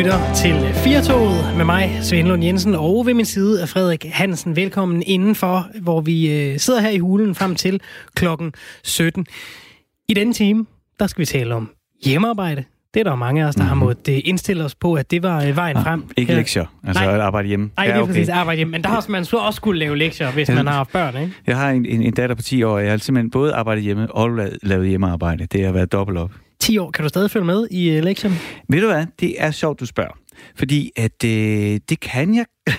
lytter til Firtoget med mig, Svend Lund Jensen, og ved min side er Frederik Hansen. Velkommen indenfor, hvor vi øh, sidder her i hulen frem til klokken 17. I denne time, der skal vi tale om hjemmearbejde. Det er der mange af os, der har mhm. måttet øh, indstille os på, at det var øh, vejen frem. Ikke lektier, altså nej. at arbejde hjemme. Nej, det er okay. præcis arbejde hjemme. Men der har man så også skulle lave lektier, hvis man har haft børn, ikke? Jeg har en, en, en datter på 10 år, og jeg har simpelthen både arbejdet hjemme og lavet hjemmearbejde. Det har været dobbelt op. 10 år. Kan du stadig følge med i uh, lektionen? Ved du hvad? Det er sjovt, du spørger. Fordi at øh, det kan jeg...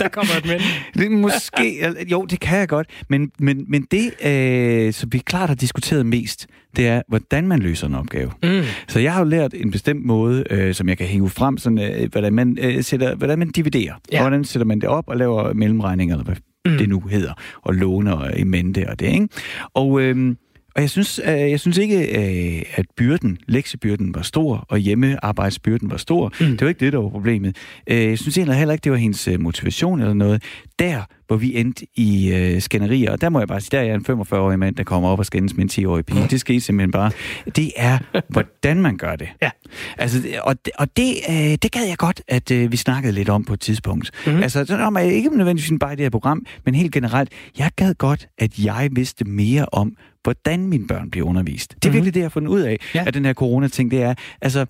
Der kommer et men. Det, måske, jo, det kan jeg godt. Men, men, men det, øh, som vi klart har diskuteret mest, det er, hvordan man løser en opgave. Mm. Så jeg har jo lært en bestemt måde, øh, som jeg kan hænge frem, sådan, øh, hvordan, man, øh, sætter, hvordan man dividerer. Ja. Hvordan sætter man det op og laver mellemregninger, eller hvad mm. det nu hedder, og låner i mente og det, ikke? Og... Øh, og jeg synes, øh, jeg synes ikke, øh, at byrden, lektiebyrden var stor, og hjemmearbejdsbyrden var stor. Mm. Det var ikke det, der var problemet. Øh, jeg synes heller ikke, det var hendes motivation eller noget. Der, hvor vi endte i øh, skænderier, og der må jeg bare sige, der er jeg en 45-årig mand, der kommer op og skændes med en 10-årig pige. Det skal I simpelthen bare. Det er, hvordan man gør det. Ja. Altså, og og det, øh, det gad jeg godt, at øh, vi snakkede lidt om på et tidspunkt. Mm-hmm. Altså, så om, ikke nødvendigvis bare i det her program, men helt generelt, jeg gad godt, at jeg vidste mere om, hvordan mine børn bliver undervist. Det er mm-hmm. virkelig det, jeg har fundet ud af, ja. at den her corona-ting, det er, altså,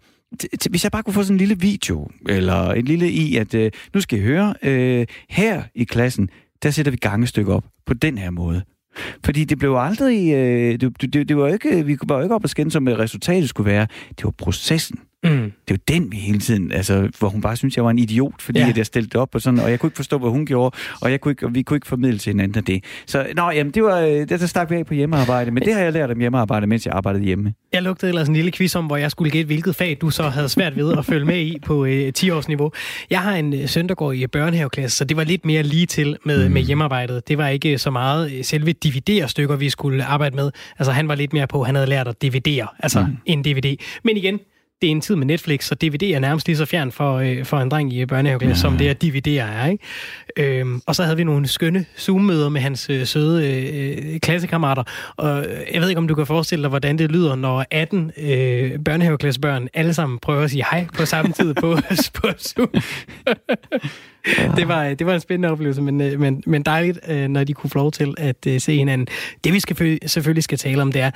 hvis jeg bare kunne få sådan en lille video, eller en lille i, at øh, nu skal I høre, øh, her i klassen, der sætter vi gangestykker op på den her måde. Fordi det blev aldrig, øh, det, det, det var ikke, vi var ikke op og skænde, som resultatet skulle være. Det var processen. Mm. Det er jo den, vi hele tiden, altså, hvor hun bare synes, jeg var en idiot, fordi ja. at jeg stillede op og sådan, og jeg kunne ikke forstå, hvad hun gjorde, og, jeg kunne ikke, og vi kunne ikke formidle til hinanden af det. Så, nå, jamen, det var, øh, det der stak vi af på hjemmearbejde, men det har jeg lært om hjemmearbejde, mens jeg arbejdede hjemme. Jeg lugtede ellers en lille quiz om, hvor jeg skulle gætte, hvilket fag du så havde svært ved at følge med i på øh, 10-års niveau. Jeg har en øh, søn, der går i børnehaveklasse, så det var lidt mere lige til med, mm. med hjemmearbejdet. Det var ikke så meget øh, selve dividerstykker, vi skulle arbejde med. Altså, han var lidt mere på, han havde lært at dividere, altså mm. en DVD. Men igen, det er en tid med Netflix, så DVD er nærmest lige så fjern for, øh, for en dreng i børnehaveklasse, ja. som det er DVD er. Ikke? Øhm, og så havde vi nogle skønne Zoom-møder med hans øh, søde øh, klassekammerater. Og jeg ved ikke, om du kan forestille dig, hvordan det lyder, når 18 øh, børnehaveklassebørn alle sammen prøver at sige hej på samme tid på, på Zoom. det, var, det var en spændende oplevelse, men, øh, men, men dejligt, øh, når de kunne få lov til at øh, se hinanden. Det vi skal, selvfølgelig skal tale om, det er,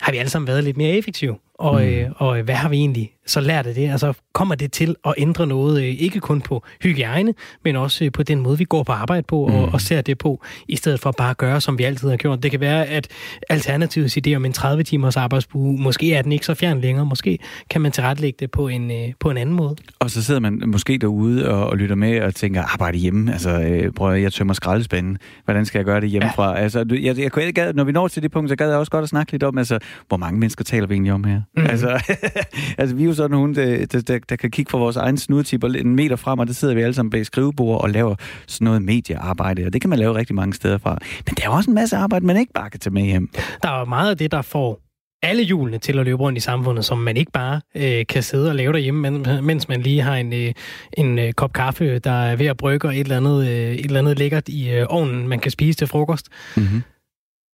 har vi alle sammen været lidt mere effektive? Og, mm. øh, og hvad har vi egentlig så lært af det? Altså kommer det til at ændre noget, øh, ikke kun på hygiejne, men også øh, på den måde, vi går på arbejde på mm. og, og ser det på, i stedet for bare at gøre, som vi altid har gjort. Det kan være, at Alternativets idé om en 30-timers arbejdsuge, måske er den ikke så fjern længere, måske kan man tilrettelægge det på en, øh, på en anden måde. Og så sidder man måske derude og, og lytter med og tænker, arbejde hjemme, altså øh, prøv jeg tømmer skraldespanden, hvordan skal jeg gøre det hjemmefra? Ja. Altså, jeg, jeg, jeg, jeg, når vi når til det punkt, så gad jeg også godt at snakke lidt om, altså, hvor mange mennesker taler vi egentlig om her? Mm. Altså, altså, vi er jo sådan nogen, der, der, der kan kigge fra vores egen snudtip en meter frem, og der sidder vi alle sammen bag skrivebord og laver sådan noget mediearbejde, og det kan man lave rigtig mange steder fra. Men der er også en masse arbejde, man ikke bare kan tage med hjem. Der er meget af det, der får alle hjulene til at løbe rundt i samfundet, som man ikke bare øh, kan sidde og lave derhjemme, mens man lige har en, øh, en øh, kop kaffe, der er ved at brygge, og et eller andet, øh, et eller andet lækkert i øh, ovnen, man kan spise til frokost. Mm-hmm.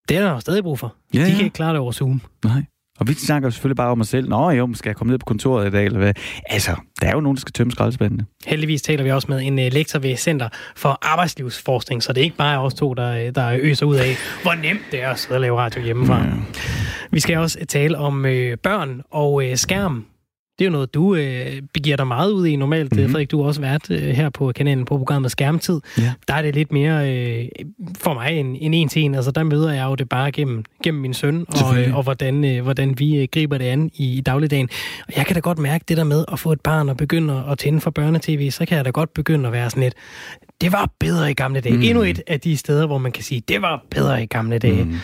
Det er der stadig brug for. Ja, De kan ikke klare det over Zoom. Nej. Og vi snakker selvfølgelig bare om os selv. Nå jo, skal jeg komme ned på kontoret i dag, eller hvad? Altså, der er jo nogen, der skal tømme skraldespandene. Heldigvis taler vi også med en uh, lektor ved Center for Arbejdslivsforskning, så det er ikke bare os to, der, der øser ud af, hvor nemt det er at sidde og lave radio hjemmefra. Ja. Vi skal også tale om uh, børn og uh, skærm det er jo noget, du øh, begiver dig meget ud i normalt, mm-hmm. Frederik. Du har også været øh, her på kanalen på programmet Skærmtid. Ja. Der er det lidt mere øh, for mig en, en en til en. Altså, der møder jeg jo det bare gennem, gennem min søn, og, øh, og hvordan, øh, hvordan vi øh, griber det an i, i dagligdagen. Og jeg kan da godt mærke det der med at få et barn og begynde at tænde for børnetv, så kan jeg da godt begynde at være sådan lidt, det var bedre i gamle dage. Mm. Endnu et af de steder, hvor man kan sige, det var bedre i gamle dage. Mm.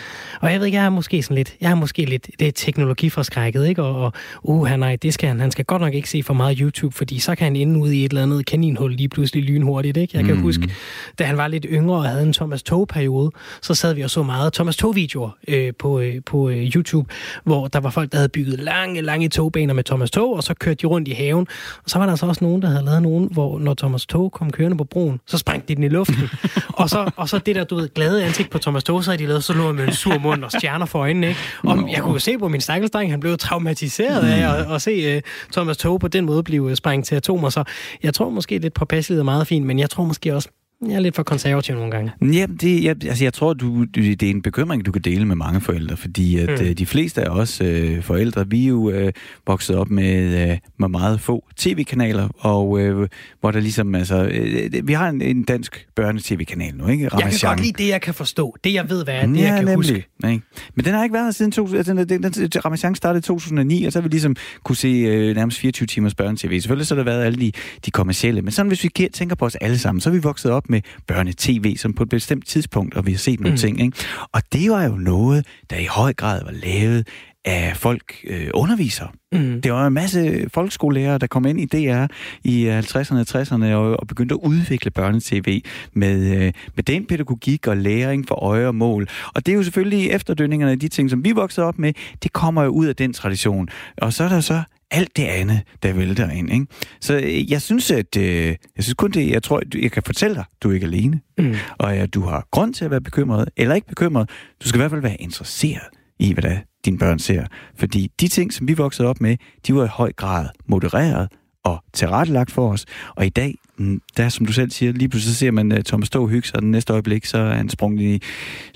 Og jeg ved ikke, jeg er måske sådan lidt, jeg er måske lidt, det er teknologiforskrækket, ikke? Og, og uh, han, nej, det skal han, han skal godt nok ikke se for meget YouTube, fordi så kan han ende ud i et eller andet kaninhul lige pludselig lynhurtigt, ikke? Jeg kan mm. huske, da han var lidt yngre og havde en Thomas Tog-periode, så sad vi og så meget Thomas Tog-videoer øh, på, øh, på øh, YouTube, hvor der var folk, der havde bygget lange, lange togbaner med Thomas Tog, og så kørte de rundt i haven. Og så var der så også nogen, der havde lavet nogen, hvor når Thomas Tog kom kørende på broen, så sprængte de den i luften. og, så, og så det der, du ved, glade ansigt på Thomas havde de lavet, så lå med en sur mund og stjerner for øjnene, ikke? Og Nå. jeg kunne se på min stakkelsdreng, han blev traumatiseret af at, at se uh, Thomas Tog på den måde blive sprængt til atomer, så jeg tror måske lidt påpasseligt er meget fint, men jeg tror måske også, jeg er lidt for konservativ nogle gange. Ja, det, jeg, altså jeg tror, du, det er en bekymring, du kan dele med mange forældre, fordi at mm. Øh, de fleste af os øh, forældre, vi er jo øh, vokset op med, øh, med meget få tv-kanaler, og øh, hvor der ligesom, altså, øh, vi har en, en dansk børne-tv-kanal nu, ikke? Ramachan. Jeg kan godt lide det, jeg kan forstå. Det, jeg ved, hvad er, det, ja, jeg kan nemlig. huske. Nej. Men den har ikke været her siden, to, altså, den, den, den, Ramachan startede i 2009, og så har vi ligesom kunne se øh, nærmest 24 timers børne-tv. Selvfølgelig så har der været alle de, de kommercielle, men sådan hvis vi tænker på os alle sammen, så har vi vokset op med børnetv, som på et bestemt tidspunkt, og vi har set nogle mm. ting. Ikke? Og det var jo noget, der i høj grad var lavet af folk øh, undervisere. Mm. Det var en masse folkeskolelærer, der kom ind i DR i 50'erne og 60'erne og, og begyndte at udvikle børnetv med, øh, med den pædagogik og læring for øje og mål. Og det er jo selvfølgelig efterdønningerne af de ting, som vi voksede op med, det kommer jo ud af den tradition. Og så er der så alt det andet, der vælter ind. Ikke? Så øh, jeg synes, at øh, jeg synes kun det, jeg tror, jeg kan fortælle dig, du er ikke alene. Mm. Og at du har grund til at være bekymret, eller ikke bekymret. Du skal i hvert fald være interesseret i, hvad der dine børn ser. Fordi de ting, som vi voksede op med, de var i høj grad modereret og tilrettelagt for os. Og i dag, mm, der som du selv siger, lige pludselig så ser man uh, Thomas Stå hygge sig, og den næste øjeblik, så er han sprunget i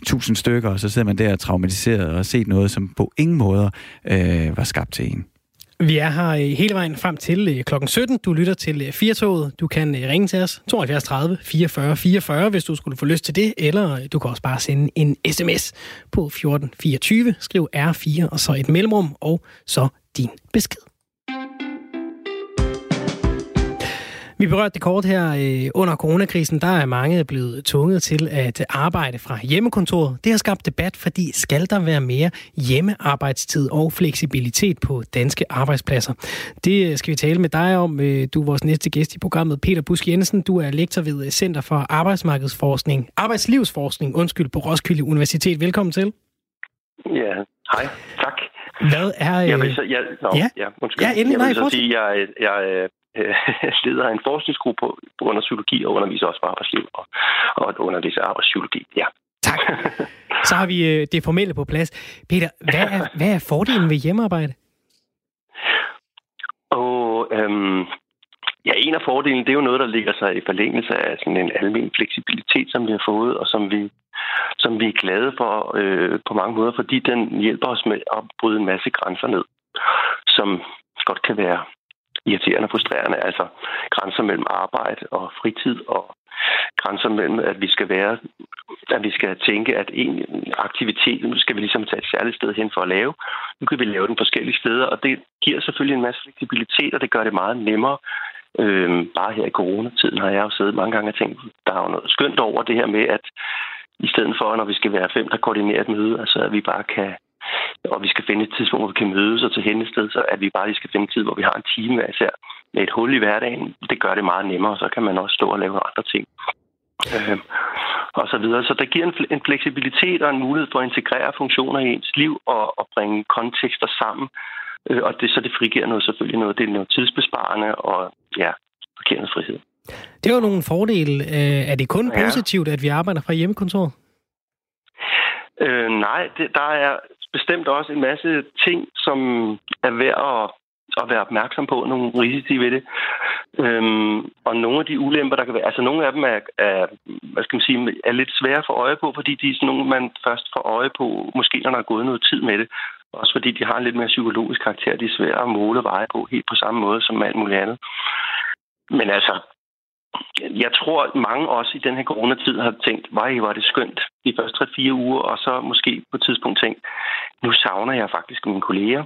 tusind stykker, og så sidder man der traumatiseret og set noget, som på ingen måder uh, var skabt til en. Vi er her øh, hele vejen frem til øh, klokken 17. Du lytter til øh, Firtoget. Du kan øh, ringe til os 72 30 44 44, hvis du skulle få lyst til det, eller du kan også bare sende en sms på 1424. Skriv R4 og så et mellemrum, og så din besked. Vi berørte det kort her. Øh, under coronakrisen, der er mange blevet tvunget til at arbejde fra hjemmekontoret. Det har skabt debat, fordi skal der være mere hjemmearbejdstid og fleksibilitet på danske arbejdspladser? Det øh, skal vi tale med dig om. Øh, du er vores næste gæst i programmet, Peter Busk Jensen. Du er lektor ved Center for Arbejdsmarkedsforskning, Arbejdslivsforskning, undskyld, på Roskilde Universitet. Velkommen til. Ja, hej. Tak. Hvad er... Jeg vil så, jeg, nå, ja. ja, undskyld. Ja, endelig, jeg vil nej, så sige, jeg, jeg, øh, leder af en forskningsgruppe under psykologi og underviser også på arbejdsliv og, og underviser arbejdspsykologi. Ja. Tak. Så har vi øh, det formelle på plads. Peter, hvad er, hvad er fordelen ved hjemmearbejde? Og øhm, ja, en af fordelene, det er jo noget, der ligger sig i forlængelse af sådan en almen fleksibilitet, som vi har fået, og som vi, som vi er glade for øh, på mange måder, fordi den hjælper os med at bryde en masse grænser ned, som godt kan være irriterende og frustrerende. Altså grænser mellem arbejde og fritid og grænser mellem, at vi skal være, at vi skal tænke, at en aktivitet, nu skal vi ligesom tage et særligt sted hen for at lave. Nu kan vi lave den forskellige steder, og det giver selvfølgelig en masse fleksibilitet, og det gør det meget nemmere. Øhm, bare her i coronatiden har jeg jo siddet mange gange og tænkt, der er jo noget skønt over det her med, at i stedet for, når vi skal være fem, der koordinerer et møde, altså at vi bare kan og vi skal finde et tidspunkt, hvor vi kan mødes og til hende sted, så at vi bare lige skal finde tid, hvor vi har en time hver især med et hul i hverdagen. Det gør det meget nemmere, så kan man også stå og lave andre ting. Øh, og så videre. Så der giver en, en fleksibilitet og en mulighed for at integrere funktioner i ens liv og, og bringe kontekster sammen. Øh, og det, så det frigiver noget selvfølgelig noget. Det er noget tidsbesparende og ja, giver noget frihed. Det er jo nogle fordele. Øh, er det kun ja. positivt, at vi arbejder fra hjemmekontoret? Øh, nej, det, der er bestemt også en masse ting, som er værd at, at være opmærksom på, nogle risici ved det. Øhm, og nogle af de ulemper, der kan være, altså nogle af dem er, er, hvad skal man sige, er lidt svære at få øje på, fordi de er sådan nogle, man først får øje på, måske når der er gået noget tid med det. Også fordi de har en lidt mere psykologisk karakter. De er svære at måle veje på helt på samme måde som alt muligt andet. Men altså, jeg tror, mange også i den her coronatid har tænkt, hvor var det skønt de første 3-4 uger, og så måske på et tidspunkt tænkt, nu savner jeg faktisk mine kolleger.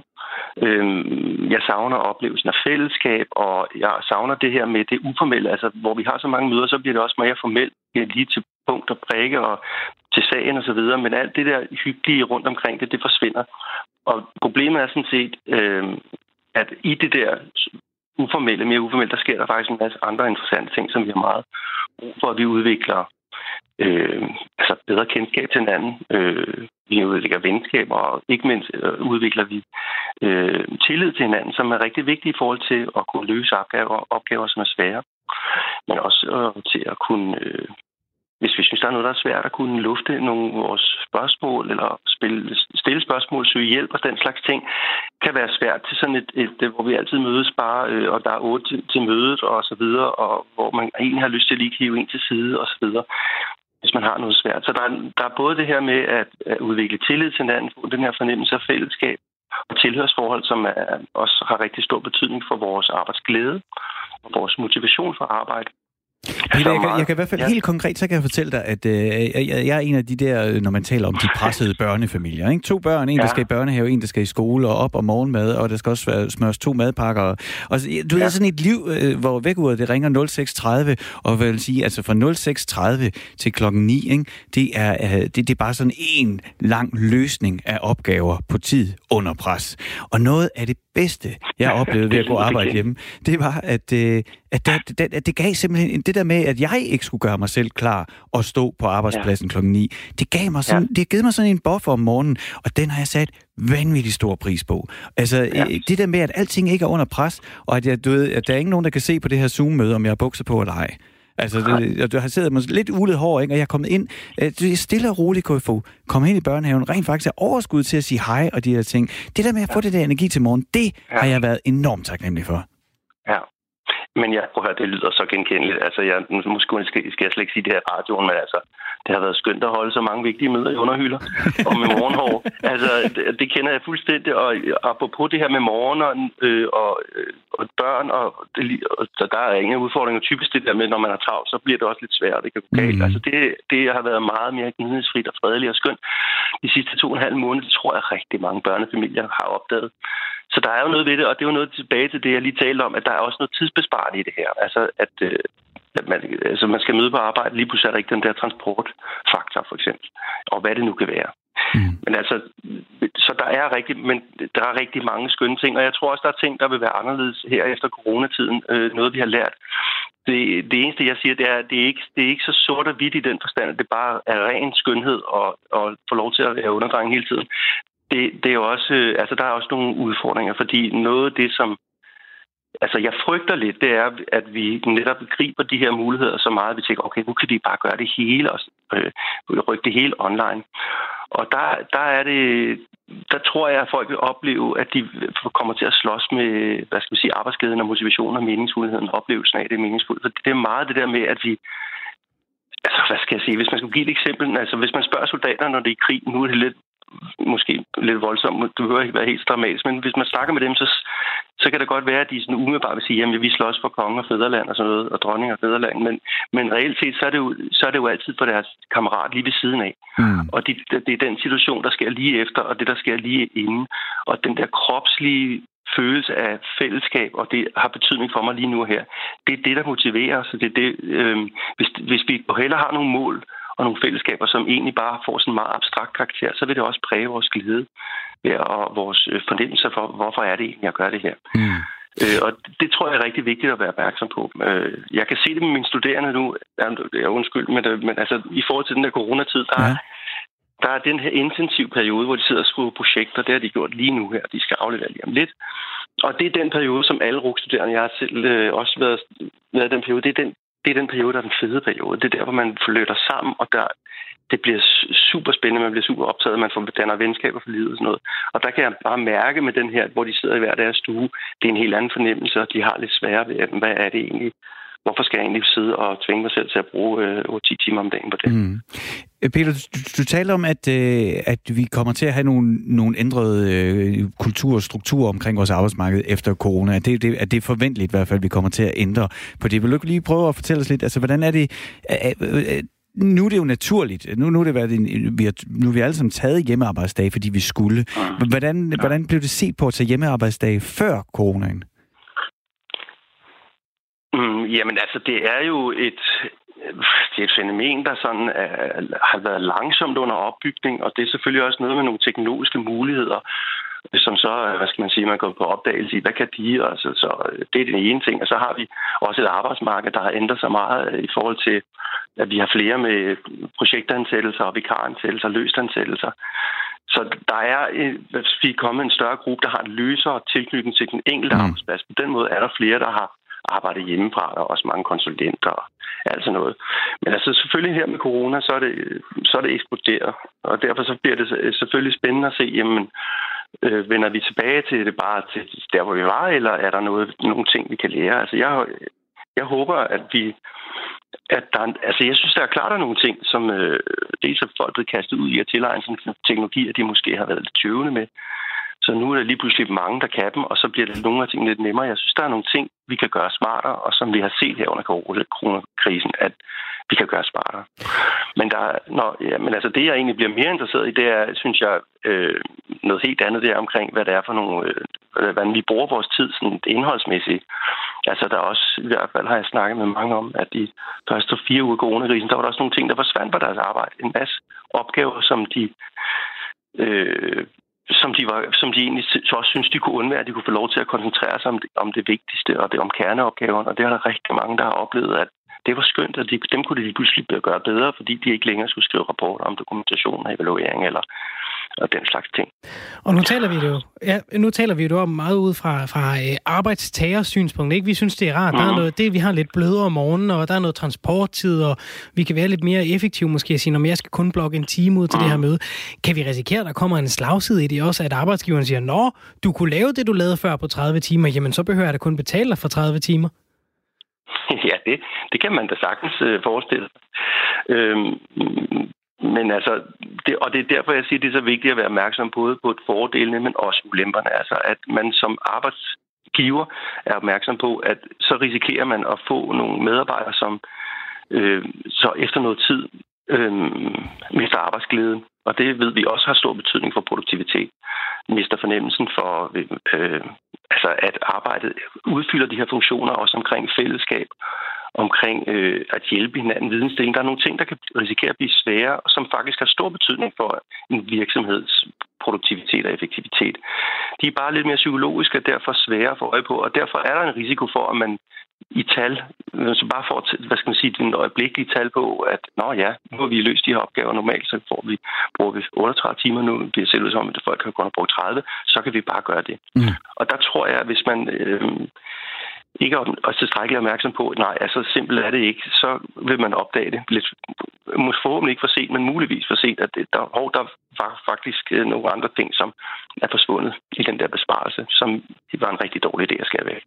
Øhm, jeg savner oplevelsen af fællesskab, og jeg savner det her med det uformelle. Altså, hvor vi har så mange møder, så bliver det også mere formelt, lige til punkt og prikke og til sagen og så videre. Men alt det der hyggelige rundt omkring det, det forsvinder. Og problemet er sådan set, øh, at i det der uformelle, mere uformelle, der sker der faktisk en masse andre interessante ting, som vi har meget brug for, at vi udvikler øh, altså bedre kendskab til hinanden. Øh, vi udvikler venskaber, og ikke mindst øh, udvikler vi øh, tillid til hinanden, som er rigtig vigtigt i forhold til at kunne løse opgaver, opgaver som er svære. men også øh, til at kunne øh, hvis vi synes, der er noget, der er svært at kunne lufte nogle af vores spørgsmål, eller spille, stille spørgsmål, søge hjælp og den slags ting, kan være svært til sådan et, et øh, hvor vi altid mødes bare, øh, og der er otte til, til mødet og så videre, og hvor man egentlig har lyst til at lige hive en til side og så videre hvis man har noget svært. Så der er, der er både det her med at, at udvikle tillid til hinanden, den her fornemmelse af fællesskab og tilhørsforhold, som er, også har rigtig stor betydning for vores arbejdsglæde og vores motivation for arbejde. Peter, jeg, kan, jeg kan i hvert fald ja. helt konkret, så kan jeg fortælle dig, at øh, jeg, jeg er en af de der, når man taler om de pressede børnefamilier. Ikke? To børn, en ja. der skal i børnehave, en der skal i skole og op og morgenmad, og der skal også være, smøres to madpakker. Og, du ja. ved, sådan et liv, øh, hvor vækkeuret det ringer 0630, og vil sige, altså fra 0630 til klokken 9, ikke? Det, er, øh, det, det er bare sådan en lang løsning af opgaver på tid under pres. Og noget af det bedste, jeg oplevede ved at gå arbejde hjemme, det var, at, øh, at, det, det, at det gav simpelthen det der med, at jeg ikke skulle gøre mig selv klar og stå på arbejdspladsen ja. klokken 9. Det gav mig sådan, ja. det har givet mig sådan en buffer om morgenen, og den har jeg sat vanvittig stor pris på. Altså, ja. Øh, det der med, at alting ikke er under pres, og at, jeg, du ved, at der er ikke nogen, der kan se på det her Zoom-møde, om jeg har bukser på eller ej. Altså, det, du har siddet med lidt ulet hår, ikke? og jeg er kommet ind, øh, det er stille og roligt få komme ind i børnehaven, rent faktisk er overskud til at sige hej og de her ting. Det der med at få det der energi til morgen, det ja. har jeg været enormt taknemmelig for. Men jeg prøver at høre, det lyder så genkendeligt. Altså, jeg, måske skal, skal jeg slet ikke sige det her radioen, men altså, det har været skønt at holde så mange vigtige møder i underhylder og med morgenhår. Altså, det, det kender jeg fuldstændig, og apropos det her med morgenen øh, og, øh, og børn, og, det, og så der er ingen udfordringer. Typisk det der med, når man er travlt, så bliver det også lidt svært, det kan gå galt. Mm. Altså, det, det har været meget mere gnidningsfrit og fredeligt og skønt. De sidste to og en halv måned, det tror jeg rigtig mange børnefamilier har opdaget. Så der er jo noget ved det, og det er jo noget tilbage til det, jeg lige talte om, at der er også noget tidsbesparende i det her. Altså, at, øh, at man, altså, man skal møde på arbejde, lige pludselig er der ikke den der transportfaktor, for eksempel. Og hvad det nu kan være. Mm. Men altså, så der er rigtig, men der er rigtig mange skønne ting, og jeg tror også, der er ting, der vil være anderledes her efter coronatiden. Øh, noget, vi har lært. Det, det eneste, jeg siger, det er, at det er ikke, det er ikke så sort og hvidt i den forstand, at det bare er ren skønhed og, og få lov til at være underdreng hele tiden det, det er jo også, øh, altså der er også nogle udfordringer, fordi noget af det, som altså jeg frygter lidt, det er, at vi netop griber de her muligheder så meget, at vi tænker, okay, nu kan de bare gøre det hele og øh, rykke det hele online. Og der, der er det, der tror jeg, at folk vil opleve, at de kommer til at slås med, hvad skal vi sige, arbejdsglæden og motivationen og meningsfuldheden, oplevelsen af det er meningsfuldt. Så det er meget det der med, at vi, altså hvad skal jeg sige, hvis man skulle give et eksempel, altså hvis man spørger soldater, når det er i krig, nu er det lidt måske lidt voldsomt, du behøver ikke være helt dramatisk, men hvis man snakker med dem, så, så kan det godt være, at de sådan umiddelbart vil sige, jamen vi slås for konge og fædreland og sådan noget, og dronning og fædreland, men, men reelt set, så er, det jo, så er det jo altid for deres kammerat lige ved siden af. Mm. Og det, det er den situation, der sker lige efter, og det, der sker lige inden. Og den der kropslige følelse af fællesskab, og det har betydning for mig lige nu her. Det er det, der motiverer os. Det er det, øh, hvis, hvis vi heller har nogle mål, og nogle fællesskaber, som egentlig bare får sådan en meget abstrakt karakter, så vil det også præge vores glæde og vores øh, fornemmelser for, hvorfor er det egentlig, jeg gør det her. Mm. Øh, og det tror jeg er rigtig vigtigt at være opmærksom på. Øh, jeg kan se det med mine studerende nu. Jeg er undskyld, men, øh, men altså, i forhold til den der coronatid, der, ja. der er den her intensiv periode, hvor de sidder og skriver projekter. Det har de gjort lige nu her. De skal aflevere lige om lidt. Og det er den periode, som alle RUG-studerende, jeg har selv øh, også været, været den periode, det er den det er den periode, der er den fede periode. Det er der, hvor man flytter sammen, og der, det bliver super spændende, man bliver super optaget, man får danner venskaber for livet og sådan noget. Og der kan jeg bare mærke med den her, hvor de sidder i hver deres stue, det er en helt anden fornemmelse, og de har lidt svære ved, hvad er det egentlig, hvorfor skal jeg egentlig sidde og tvinge mig selv til at bruge øh, 10 timer om dagen på det? Mm. Peter, du, du taler om, at, øh, at vi kommer til at have nogle, nogle ændrede øh, kultur og strukturer omkring vores arbejdsmarked efter corona. Det, det, at det er forventeligt i hvert fald, at vi kommer til at ændre på det. Vil du lige prøve at fortælle os lidt, altså hvordan er det... Øh, øh, nu er det jo naturligt. Nu, nu, er det været en, vi har, nu er vi alle sammen taget hjemmearbejdsdage, fordi vi skulle. Hvordan, hvordan blev det set på at tage hjemmearbejdsdage før coronaen? Mm, jamen altså, det er jo et, det er et fænomen, der sådan er, har været langsomt under opbygning, og det er selvfølgelig også noget med nogle teknologiske muligheder, som så, hvad skal man sige, man går på opdagelse i, hvad kan de, altså, så det er den ene ting, og så har vi også et arbejdsmarked, der har ændret sig meget i forhold til, at vi har flere med projektansættelser og vikaransættelser, løstansættelser. Så der er, hvis vi er kommet en større gruppe, der har en løsere tilknytning til den enkelte mm. arbejdsplads. På den måde er der flere, der har arbejde hjemmefra. Der er også mange konsulenter og alt sådan noget. Men altså selvfølgelig her med corona, så er det, så er det eksploderet. Og derfor så bliver det selvfølgelig spændende at se, jamen, øh, vender vi tilbage til det bare til der, hvor vi var, eller er der noget, nogle ting, vi kan lære? Altså jeg, jeg håber, at vi at der, altså jeg synes, der er klart, der er nogle ting, som øh, dels er folk blevet kastet ud i at tilegne sådan teknologier, de måske har været lidt tøvende med. Så nu er der lige pludselig mange, der kan dem, og så bliver det nogle af tingene lidt nemmere. Jeg synes, der er nogle ting, vi kan gøre smartere, og som vi har set her under coronakrisen, at vi kan gøre smartere. Men, der, når, ja, men altså det, jeg egentlig bliver mere interesseret i, det er, synes jeg, øh, noget helt andet, der omkring, hvad det er for nogle, øh, hvordan vi bruger vores tid sådan indholdsmæssigt. Altså der er også, i hvert fald har jeg snakket med mange om, at de første fire uger coronakrisen, der var der også nogle ting, der forsvandt på deres arbejde. En masse opgaver, som de øh, som de, var, som de egentlig så også synes, de kunne undvære, at de kunne få lov til at koncentrere sig om det, om det vigtigste og det om kerneopgaven. Og det er der rigtig mange, der har oplevet, at det var skønt, at de, dem kunne de lige pludselig gøre bedre, fordi de ikke længere skulle skrive rapporter om dokumentation og evaluering eller og den slags ting. Og nu taler vi jo, ja, nu taler vi jo om meget ud fra, fra øh, arbejdstagers synspunkt. Ikke? Vi synes, det er rart. Mm. Der er mhm. noget, det, vi har lidt blødere om morgenen, og der er noget transporttid, og vi kan være lidt mere effektive måske at sige, når jeg skal kun blokke en time ud til mm. det her mhm. møde. Kan vi risikere, at der kommer en slagside i det også, at arbejdsgiveren siger, Nå, du kunne lave det, du lavede før på 30 timer, jamen så behøver jeg da kun betale dig for 30 timer. Ja, det, det kan man da sagtens øh, forestille sig. Øhm, men altså, det, og det er derfor, jeg siger, det er så vigtigt at være opmærksom både på fordelene, men også ulemperne. Altså, at man som arbejdsgiver er opmærksom på, at så risikerer man at få nogle medarbejdere, som øh, så efter noget tid øh, mister arbejdsglæden. Og det ved vi også har stor betydning for produktivitet. Mister fornemmelsen for, øh, altså at arbejdet udfylder de her funktioner også omkring fællesskab omkring øh, at hjælpe hinanden vidensdeling. Der er nogle ting, der kan risikere at blive svære, som faktisk har stor betydning for en virksomheds produktivitet og effektivitet. De er bare lidt mere psykologiske og derfor svære at få øje på, og derfor er der en risiko for, at man i tal, så bare får, hvad skal man sige, den øjeblikkelige tal på, at nå ja, nu har vi løst de her opgaver normalt, så får vi, bruger vi 38 timer nu, det ser ud som, at folk har kun brugt 30, så kan vi bare gøre det. Mm. Og der tror jeg, at hvis man øh, ikke er tilstrækkeligt opmærksom på, at nej, altså simpelt er det ikke, så vil man opdage det lidt, måske forhåbentlig ikke for sent, men muligvis for sent, at der, hov, der var faktisk øh, nogle andre ting, som er forsvundet i den der besparelse, som det var en rigtig dårlig idé at skære væk.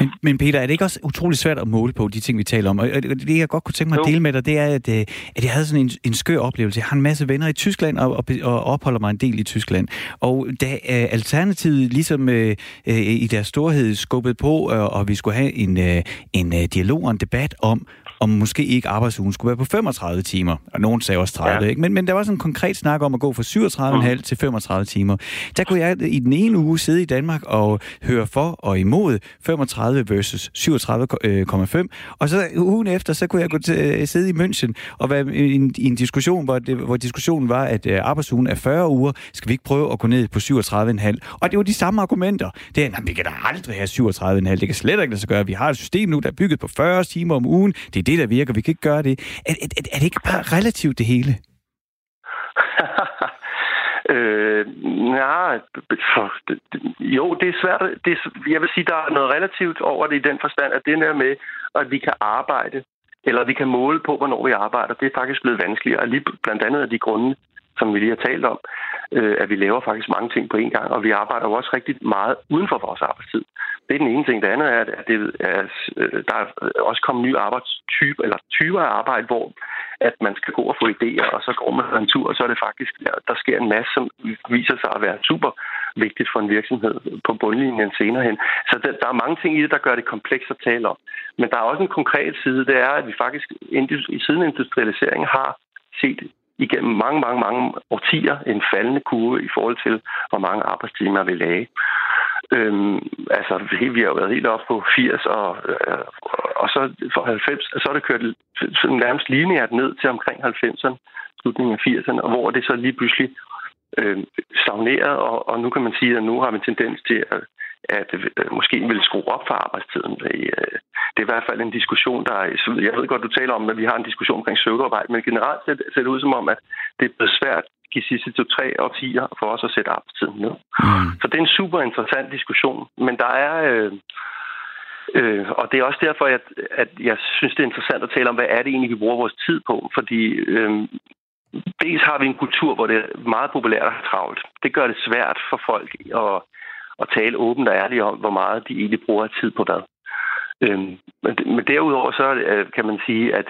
Men, men Peter, er det ikke også utrolig svært at måle på de ting, vi taler om? Og det, jeg godt kunne tænke mig at dele med dig, det er, at, øh, at jeg havde sådan en, en skør oplevelse. Jeg har en masse venner i Tyskland og, og, og opholder mig en del i Tyskland. Og da uh, Alternativet ligesom uh, uh, i deres storhed skubbede på, uh, og vi skulle have en, øh, en øh, dialog og en debat om, om måske ikke arbejdsugen skulle være på 35 timer. Og nogen sagde også 30, ja. ikke? Men, men der var sådan en konkret snak om at gå fra 37,5 mm. til 35 timer. Der kunne jeg i den ene uge sidde i Danmark og høre for og imod 35 versus 37,5. Og så ugen efter, så kunne jeg gå til, øh, sidde i München og være i en, i en diskussion, hvor, det, hvor diskussionen var, at øh, arbejdsugen er 40 uger. Skal vi ikke prøve at gå ned på 37,5? Og det var de samme argumenter. Det er, vi kan da aldrig have 37,5. Det kan slet ikke lade sig gøre. Vi har et system nu, der er bygget på 40 timer om ugen. Det er det, der virker. Vi kan ikke gøre det. Er, er, er det ikke bare relativt det hele? øh, ja, jo, det er svært. Det er, jeg vil sige, der er noget relativt over det i den forstand, at det der med, at vi kan arbejde, eller vi kan måle på, hvornår vi arbejder, det er faktisk blevet vanskeligere. Lige blandt andet af de grunde, som vi lige har talt om, øh, at vi laver faktisk mange ting på en gang, og vi arbejder jo også rigtig meget uden for vores arbejdstid. Det er den ene ting. Det andet er, at det er, øh, der er også kommet nye arbejdstyper, eller typer af arbejde, hvor at man skal gå og få idéer, og så går man en tur, og så er det faktisk, der, der sker en masse, som viser sig at være super vigtigt for en virksomhed på bundlinjen senere hen. Så der, der er mange ting i det, der gør det komplekst at tale om. Men der er også en konkret side, det er, at vi faktisk i siden industrialisering har set igennem mange, mange, mange årtier en faldende kurve i forhold til, hvor mange arbejdstimer vi lagde. Øhm, altså, vi har jo været helt op på 80, og, øh, og så for 90, så er det kørt sådan nærmest lineært ned til omkring 90'erne, slutningen af 80'erne, og hvor det så lige pludselig øh, stagneret, og, og nu kan man sige, at nu har vi en tendens til at at øh, måske vil skrue op for arbejdstiden. Øh, det er i hvert fald en diskussion, der er... Jeg ved godt, du taler om, at vi har en diskussion omkring søvdearbejde, men generelt ser det ud som om, at det er blevet svært de sidste to-tre årtier for os at sætte arbejdstiden ned. Mm. Så det er en super interessant diskussion, men der er... Øh, Øh, og det er også derfor, at, at jeg synes, det er interessant at tale om, hvad er det egentlig, vi bruger vores tid på. Fordi øh, dels har vi en kultur, hvor det er meget populært at have travlt. Det gør det svært for folk at, at tale åbent og ærligt om, hvor meget de egentlig bruger tid på hvad. Øhm, men, men derudover så øh, kan man sige, at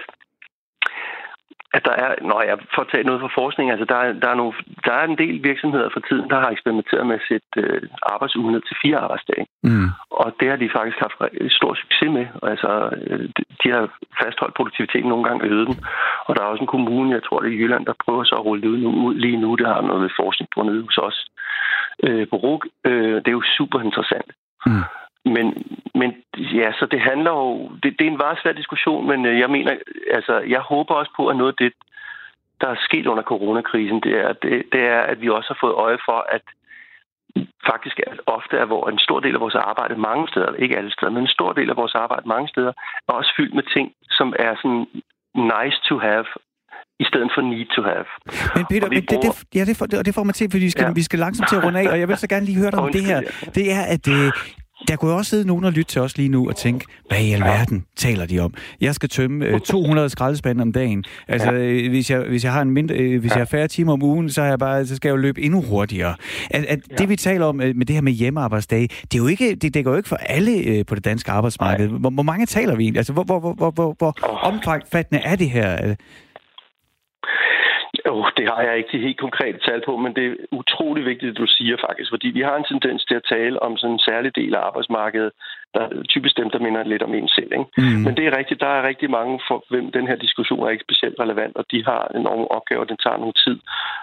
at der er, når jeg får taget noget fra forskning, altså der, er, der, er nogle, der er en del virksomheder for tiden, der har eksperimenteret med at sætte øh, arbejdsugen ned til fire arbejdsdage. Mm. Og det har de faktisk haft stor succes med. Altså, øh, de har fastholdt produktiviteten, nogle gange øget den. Og der er også en kommune, jeg tror det er Jylland, der prøver så at rulle det ud nu, lige nu. Det har noget forskning på nede hos os øh, på RUG. Øh, det er jo super interessant. Mm. Men, men ja, så det handler jo... Det, det er en meget svær diskussion, men øh, jeg mener... Altså, jeg håber også på, at noget af det, der er sket under coronakrisen, det er, det, det er, at vi også har fået øje for, at faktisk er, ofte er hvor en stor del af vores arbejde mange steder, ikke alle steder, men en stor del af vores arbejde mange steder, er også fyldt med ting, som er sådan nice to have, i stedet for need to have. Men Peter, men det, det, ja, det, får, det får mig til, fordi vi skal, ja. vi skal langsomt til at runde af, og jeg vil så gerne lige høre dig om det her. Det er, at øh, der kunne også sidde nogen og lytte til os lige nu og tænke, hvad i alverden taler de om? Jeg skal tømme øh, 200 skraldespande om dagen. Altså, øh, hvis, jeg, hvis jeg har en mindre, øh, hvis jeg har færre timer om ugen, så, er jeg bare, så skal jeg jo løbe endnu hurtigere. At, at ja. Det vi taler om øh, med det her med hjemmearbejdsdage, det, er jo ikke, det dækker jo ikke for alle øh, på det danske arbejdsmarked. Hvor, hvor mange taler vi egentlig? Altså, hvor, hvor, hvor, hvor, hvor omfattende er det her? Oh, det har jeg ikke de helt konkrete tal på, men det er utrolig vigtigt, at du siger faktisk, fordi vi har en tendens til at tale om sådan en særlig del af arbejdsmarkedet, der er typisk dem, der minder lidt om en selv. Ikke? Mm. Men det er rigtigt, der er rigtig mange, for hvem den her diskussion er ikke specielt relevant, og de har enorme opgaver, den tager nogle tid,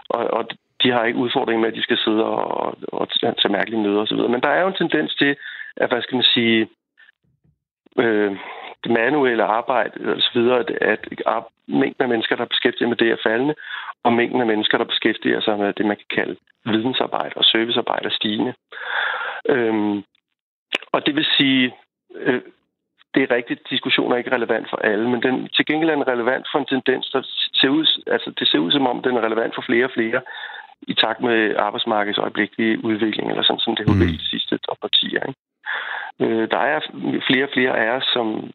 og, og de har ikke udfordring med, at de skal sidde og, og tage mærkelige møder osv. Men der er jo en tendens til, at, hvad skal man sige, øh, det manuelle arbejde osv., at, at mængden af mennesker, der beskæftiger med det, er faldende, og mængden af mennesker, der beskæftiger sig med det, man kan kalde vidensarbejde og servicearbejde, er stigende. Øhm, og det vil sige, øh, det er rigtigt, at diskussionen er ikke relevant for alle, men den til gengæld er den relevant for en tendens, der ser ud, altså det ser ud som om, den er relevant for flere og flere i takt med arbejdsmarkedets øjeblikkelige udvikling, eller sådan som det har været mm. de sidste årtier. Ikke? Øh, der er flere og flere af os, som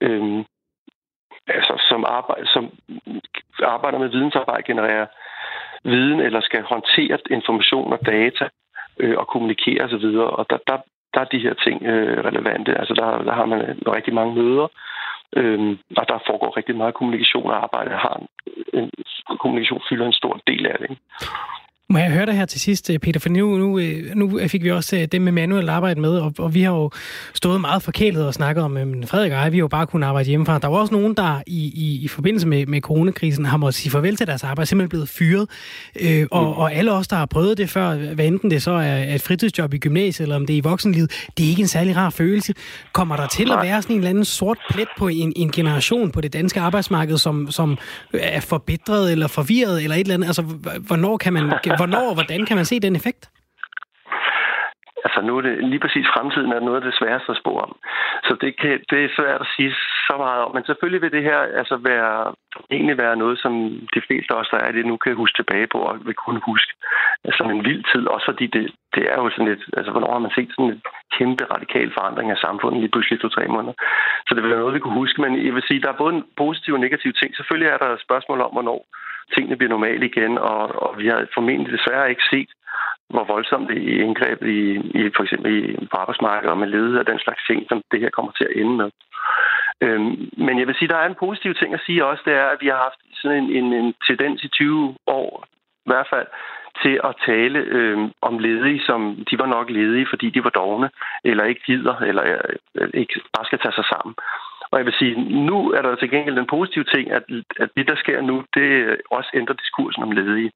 øh, altså, som, arbejde, som arbejder med vidensarbejde, genererer viden eller skal håndtere information og data øh, og kommunikere osv. Og, og der, der, der er de her ting øh, relevante. Altså der, der har man øh, rigtig mange møder, øh, og der foregår rigtig meget kommunikation og arbejde. Har en, en, kommunikation fylder en stor del af det. Ikke? Må jeg høre dig her til sidst, Peter, for nu, nu, øh, nu fik vi også øh, det med manuel arbejde med, og, og vi har jo stået meget forkælet og snakket om, at Frederik og jeg, vi har jo bare kunnet arbejde hjemmefra. Der var også nogen, der i, i, i forbindelse med, med coronakrisen har måttet sige farvel til deres arbejde, simpelthen blevet fyret. Øh, og, mm. og alle os, der har prøvet det før, hvad enten det så er et fritidsjob i gymnasiet, eller om det er i voksenlivet, det er ikke en særlig rar følelse. Kommer der til at være sådan en eller anden sort plet på en, en generation på det danske arbejdsmarked, som, som er forbitret eller forvirret, eller et eller andet? Altså, hvornår kan man Hvornår og hvordan kan man se den effekt? Altså nu er det lige præcis fremtiden er noget af det sværeste at spå om. Så det, kan, det er svært at sige så meget om. Men selvfølgelig vil det her altså være, egentlig være noget, som de fleste af os, der er det nu, kan huske tilbage på og vil kunne huske som en vild tid. Også fordi det, det er jo sådan lidt, altså hvornår har man set sådan en kæmpe radikal forandring af samfundet lige pludselig to-tre måneder. Så det vil være noget, vi kunne huske. Men jeg vil sige, der er både en positiv og negativ ting. Selvfølgelig er der et spørgsmål om, hvornår tingene bliver normale igen, og, og vi har formentlig desværre ikke set, hvor voldsomt det er indgreb i, i for eksempel i, på arbejdsmarkedet og med ledet og den slags ting, som det her kommer til at ende med. Øhm, men jeg vil sige, der er en positiv ting at sige også, det er, at vi har haft sådan en, en, en tendens i 20 år, i hvert fald, til at tale øh, om ledige, som de var nok ledige, fordi de var dogne, eller ikke gider, eller øh, ikke bare skal tage sig sammen. Og jeg vil sige, nu er der til gengæld den positive ting, at, at det, der sker nu, det også ændrer diskursen om ledige.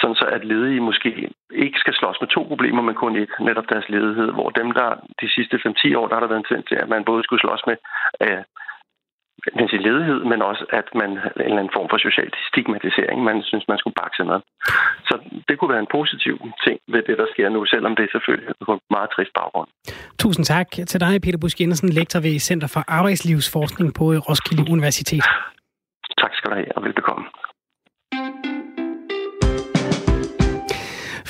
Sådan så, at ledige måske ikke skal slås med to problemer, men kun et, netop deres ledighed. Hvor dem, der de sidste 5-10 år, der har der været en tendens til, at man både skulle slås med øh, med sin ledighed, men også at man en eller anden form for social stigmatisering, man synes, man skulle bakse med. Så det kunne være en positiv ting ved det, der sker nu, selvom det er selvfølgelig på en meget trist baggrund. Tusind tak til dig, Peter Busk Jensen, lektor ved Center for Arbejdslivsforskning på Roskilde Universitet. Tak skal du have, og velbekomme.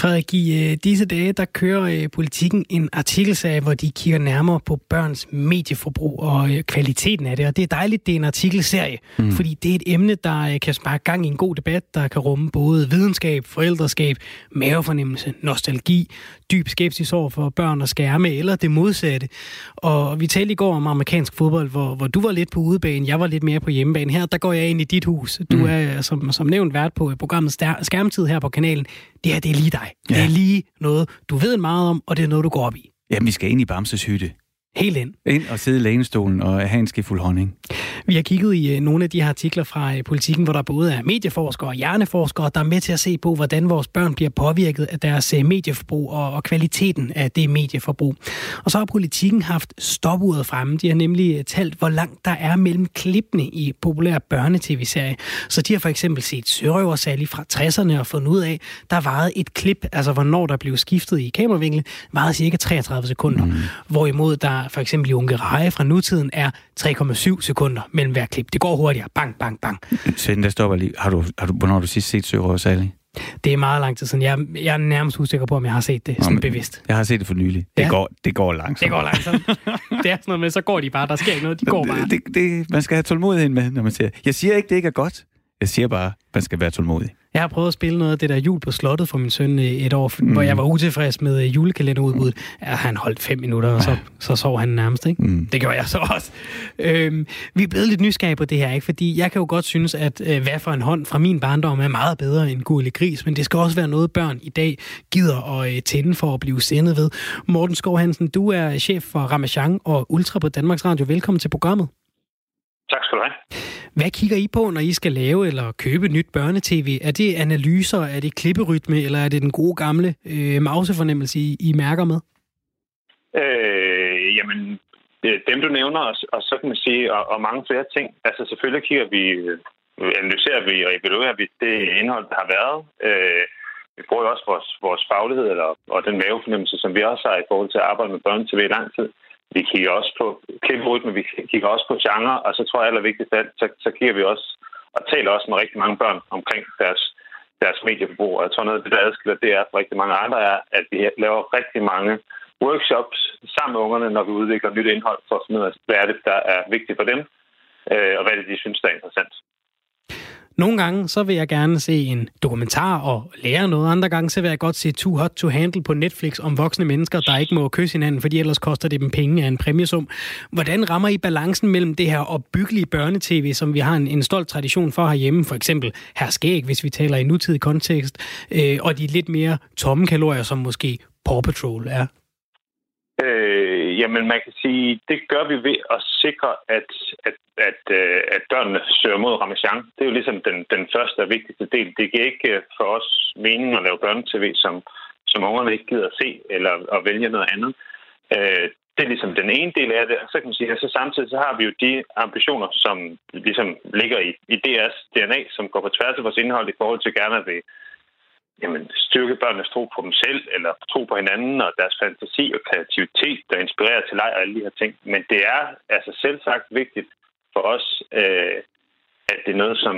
Frederik, i øh, disse dage, der kører øh, politikken en artikelserie, hvor de kigger nærmere på børns medieforbrug og øh, kvaliteten af det. Og det er dejligt, det er en artikelserie, mm. fordi det er et emne, der kan sparke gang i en god debat, der kan rumme både videnskab, forældreskab, mavefornemmelse, nostalgi, dyb skepsis over for børn og skærme, eller det modsatte. Og vi talte i går om amerikansk fodbold, hvor, hvor du var lidt på udebane, jeg var lidt mere på hjemmebane. Her, der går jeg ind i dit hus. Du mm. er, som, som nævnt, vært på programmet Skærmtid her på kanalen. Det her, det er lige dig. Ja. Det er lige noget, du ved meget om, og det er noget, du går op i. Jamen, vi skal ind i Bamses hytte. Helt ind. Ind og sidde i lænestolen og have en skifuld honning. Vi har kigget i uh, nogle af de her artikler fra uh, politikken, hvor der både er medieforskere og hjerneforskere, der er med til at se på, hvordan vores børn bliver påvirket af deres uh, medieforbrug og, og kvaliteten af det medieforbrug. Og så har politikken haft stopuret fremme. De har nemlig talt, hvor langt der er mellem klippene i populære børnetv-serier. Så de har for eksempel set Sørøver Sally fra 60'erne og fundet ud af, der varede et klip, altså hvornår der blev skiftet i kameravinkel, varede cirka 33 sekunder. Mm. Hvorimod der for eksempel i Ungereje fra nutiden er 3,7 sekunder mellem hver klip. Det går hurtigere. Bang, bang, bang. Svend, der stopper lige. Har du, har du, hvornår har du sidst set og Sally? Det er meget lang tid siden. Jeg, jeg er nærmest usikker på, om jeg har set det sådan Nå, bevidst. Jeg har set det for nylig. Det, ja. går, det går langsomt. Det går langsomt. det er sådan noget med, så går de bare. Der sker ikke noget. De går bare. Det, det, man skal have tålmodighed med, når man siger. Jeg siger ikke, det ikke er godt. Jeg siger bare, man skal være tålmodig. Jeg har prøvet at spille noget af det der jul på slottet for min søn et år, mm. hvor jeg var utilfreds med øh, julekalenderudbuddet. Ja, han holdt fem minutter, og så, så sov han nærmest. Ikke? Mm. Det gjorde jeg så også. Øhm, vi er blevet lidt nysgerrige på det her, ikke? fordi jeg kan jo godt synes, at øh, hvad for en hånd fra min barndom er meget bedre end Gurli Gris, men det skal også være noget, børn i dag gider at øh, tænde for at blive sendet ved. Morten Skov Hansen, du er chef for Ramachan og Ultra på Danmarks Radio. Velkommen til programmet. Tak skal du have. Hvad kigger I på, når I skal lave eller købe nyt børnetv? Er det analyser, er det klipperytme, eller er det den gode gamle øh, mausefornemmelse, I, I mærker med? Øh, jamen, dem du nævner, og så kan man sige, og, og mange flere ting. Altså selvfølgelig kigger vi, øh, analyserer vi og evaluerer vi det indhold, der har været. Øh, vi bruger jo også vores, vores faglighed eller, og den mavefornemmelse, som vi også har i forhold til at arbejde med børn-tv i lang tid. Vi kigger også på klipperytme, vi kigger også på genre, og så tror jeg allervigtigst alt, så, så kigger vi også og taler også med rigtig mange børn omkring deres, deres medieforbrug. Og jeg tror noget af det, der adskiller det er for rigtig mange andre, er, at vi laver rigtig mange workshops sammen med ungerne, når vi udvikler nyt indhold, for at finde ud af, hvad er det, der er vigtigt for dem, øh, og hvad det, de synes, der er interessant. Nogle gange så vil jeg gerne se en dokumentar og lære noget. Andre gange så vil jeg godt se Too Hot to Handle på Netflix om voksne mennesker, der ikke må kysse hinanden, fordi ellers koster det dem penge af en præmiesum. Hvordan rammer I balancen mellem det her opbyggelige børnetv, som vi har en, en stolt tradition for herhjemme, for eksempel her skæg, hvis vi taler i nutidig kontekst, øh, og de lidt mere tomme kalorier, som måske Paw Patrol er? Øh, jamen, man kan sige, det gør vi ved at sikre, at, at, at, øh, at børnene søger mod Ramachan. Det er jo ligesom den, den første og vigtigste del. Det giver ikke øh, for os mening at lave børnetv, som, som ungerne ikke gider at se, eller at vælge noget andet. Øh, det er ligesom den ene del af det. Så kan man sige, at så samtidig så har vi jo de ambitioner, som ligesom ligger i, i DR's DNA, som går på tværs af vores indhold i forhold til gerne at vil jamen, styrke børnenes tro på dem selv, eller tro på hinanden og deres fantasi og kreativitet, der inspirerer til leg og alle de her ting. Men det er altså selv sagt vigtigt for os, øh, at det er noget, som,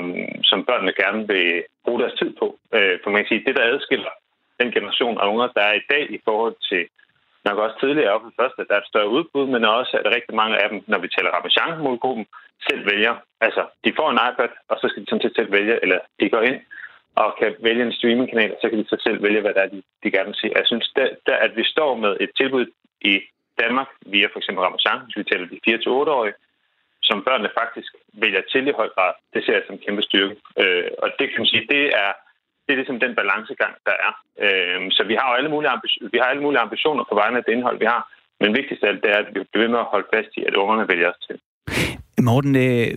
som børnene gerne vil bruge deres tid på. Øh, for man kan sige, det, der adskiller den generation af unger, der er i dag i forhold til nok også tidligere op først, at der er et større udbud, men også at rigtig mange af dem, når vi taler Ramachan-målgruppen, selv vælger. Altså, de får en iPad, og så skal de sådan set selv vælge, eller de går ind og kan vælge en streamingkanal, så kan de så selv vælge, hvad der er, de, de gerne vil se. Jeg synes, der, der, at vi står med et tilbud i Danmark via for eksempel Ramazan, hvis vi taler de 4-8-årige, som børnene faktisk vælger til i høj grad, det ser jeg som en kæmpe styrke. Øh, og det kan man sige, det er, det er ligesom den balancegang, der er. Øh, så vi har jo alle mulige, ambitioner, vi har alle mulige ambitioner på vegne af det indhold, vi har. Men vigtigst af alt, det er, at vi bliver ved med at holde fast i, at ungerne vælger os til. Morten, øh,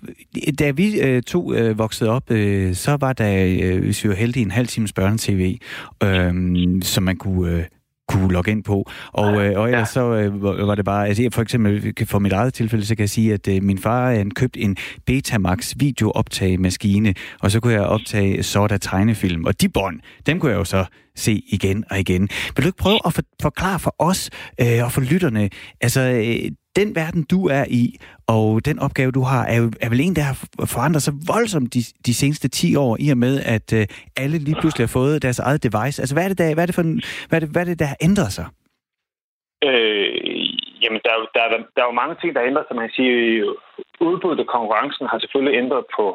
da vi øh, to øh, voksede op, øh, så var der, øh, hvis vi var heldige, en halv times børnetv, øh, som man kunne... Øh, kunne logge ind på. Og, øh, og ellers så øh, var det bare, altså for eksempel for mit eget tilfælde, så kan jeg sige, at øh, min far han købte en Betamax videooptagemaskine, og så kunne jeg optage Soda tegnefilm. Og de bånd, dem kunne jeg jo så se igen og igen. Vil du ikke prøve at for- forklare for os øh, og for lytterne, altså øh, den verden, du er i, og den opgave, du har, er, er vel en, der har forandret sig voldsomt de, de seneste 10 år, i og med, at øh, alle lige pludselig har fået deres eget device. Altså, hvad er det, der, hvad er det, for en, hvad er det, hvad er det der har ændret sig? Øh, jamen, der der, der, der er jo mange ting, der ændrer sig. Man kan sige, øh, udbuddet og konkurrencen har selvfølgelig ændret på,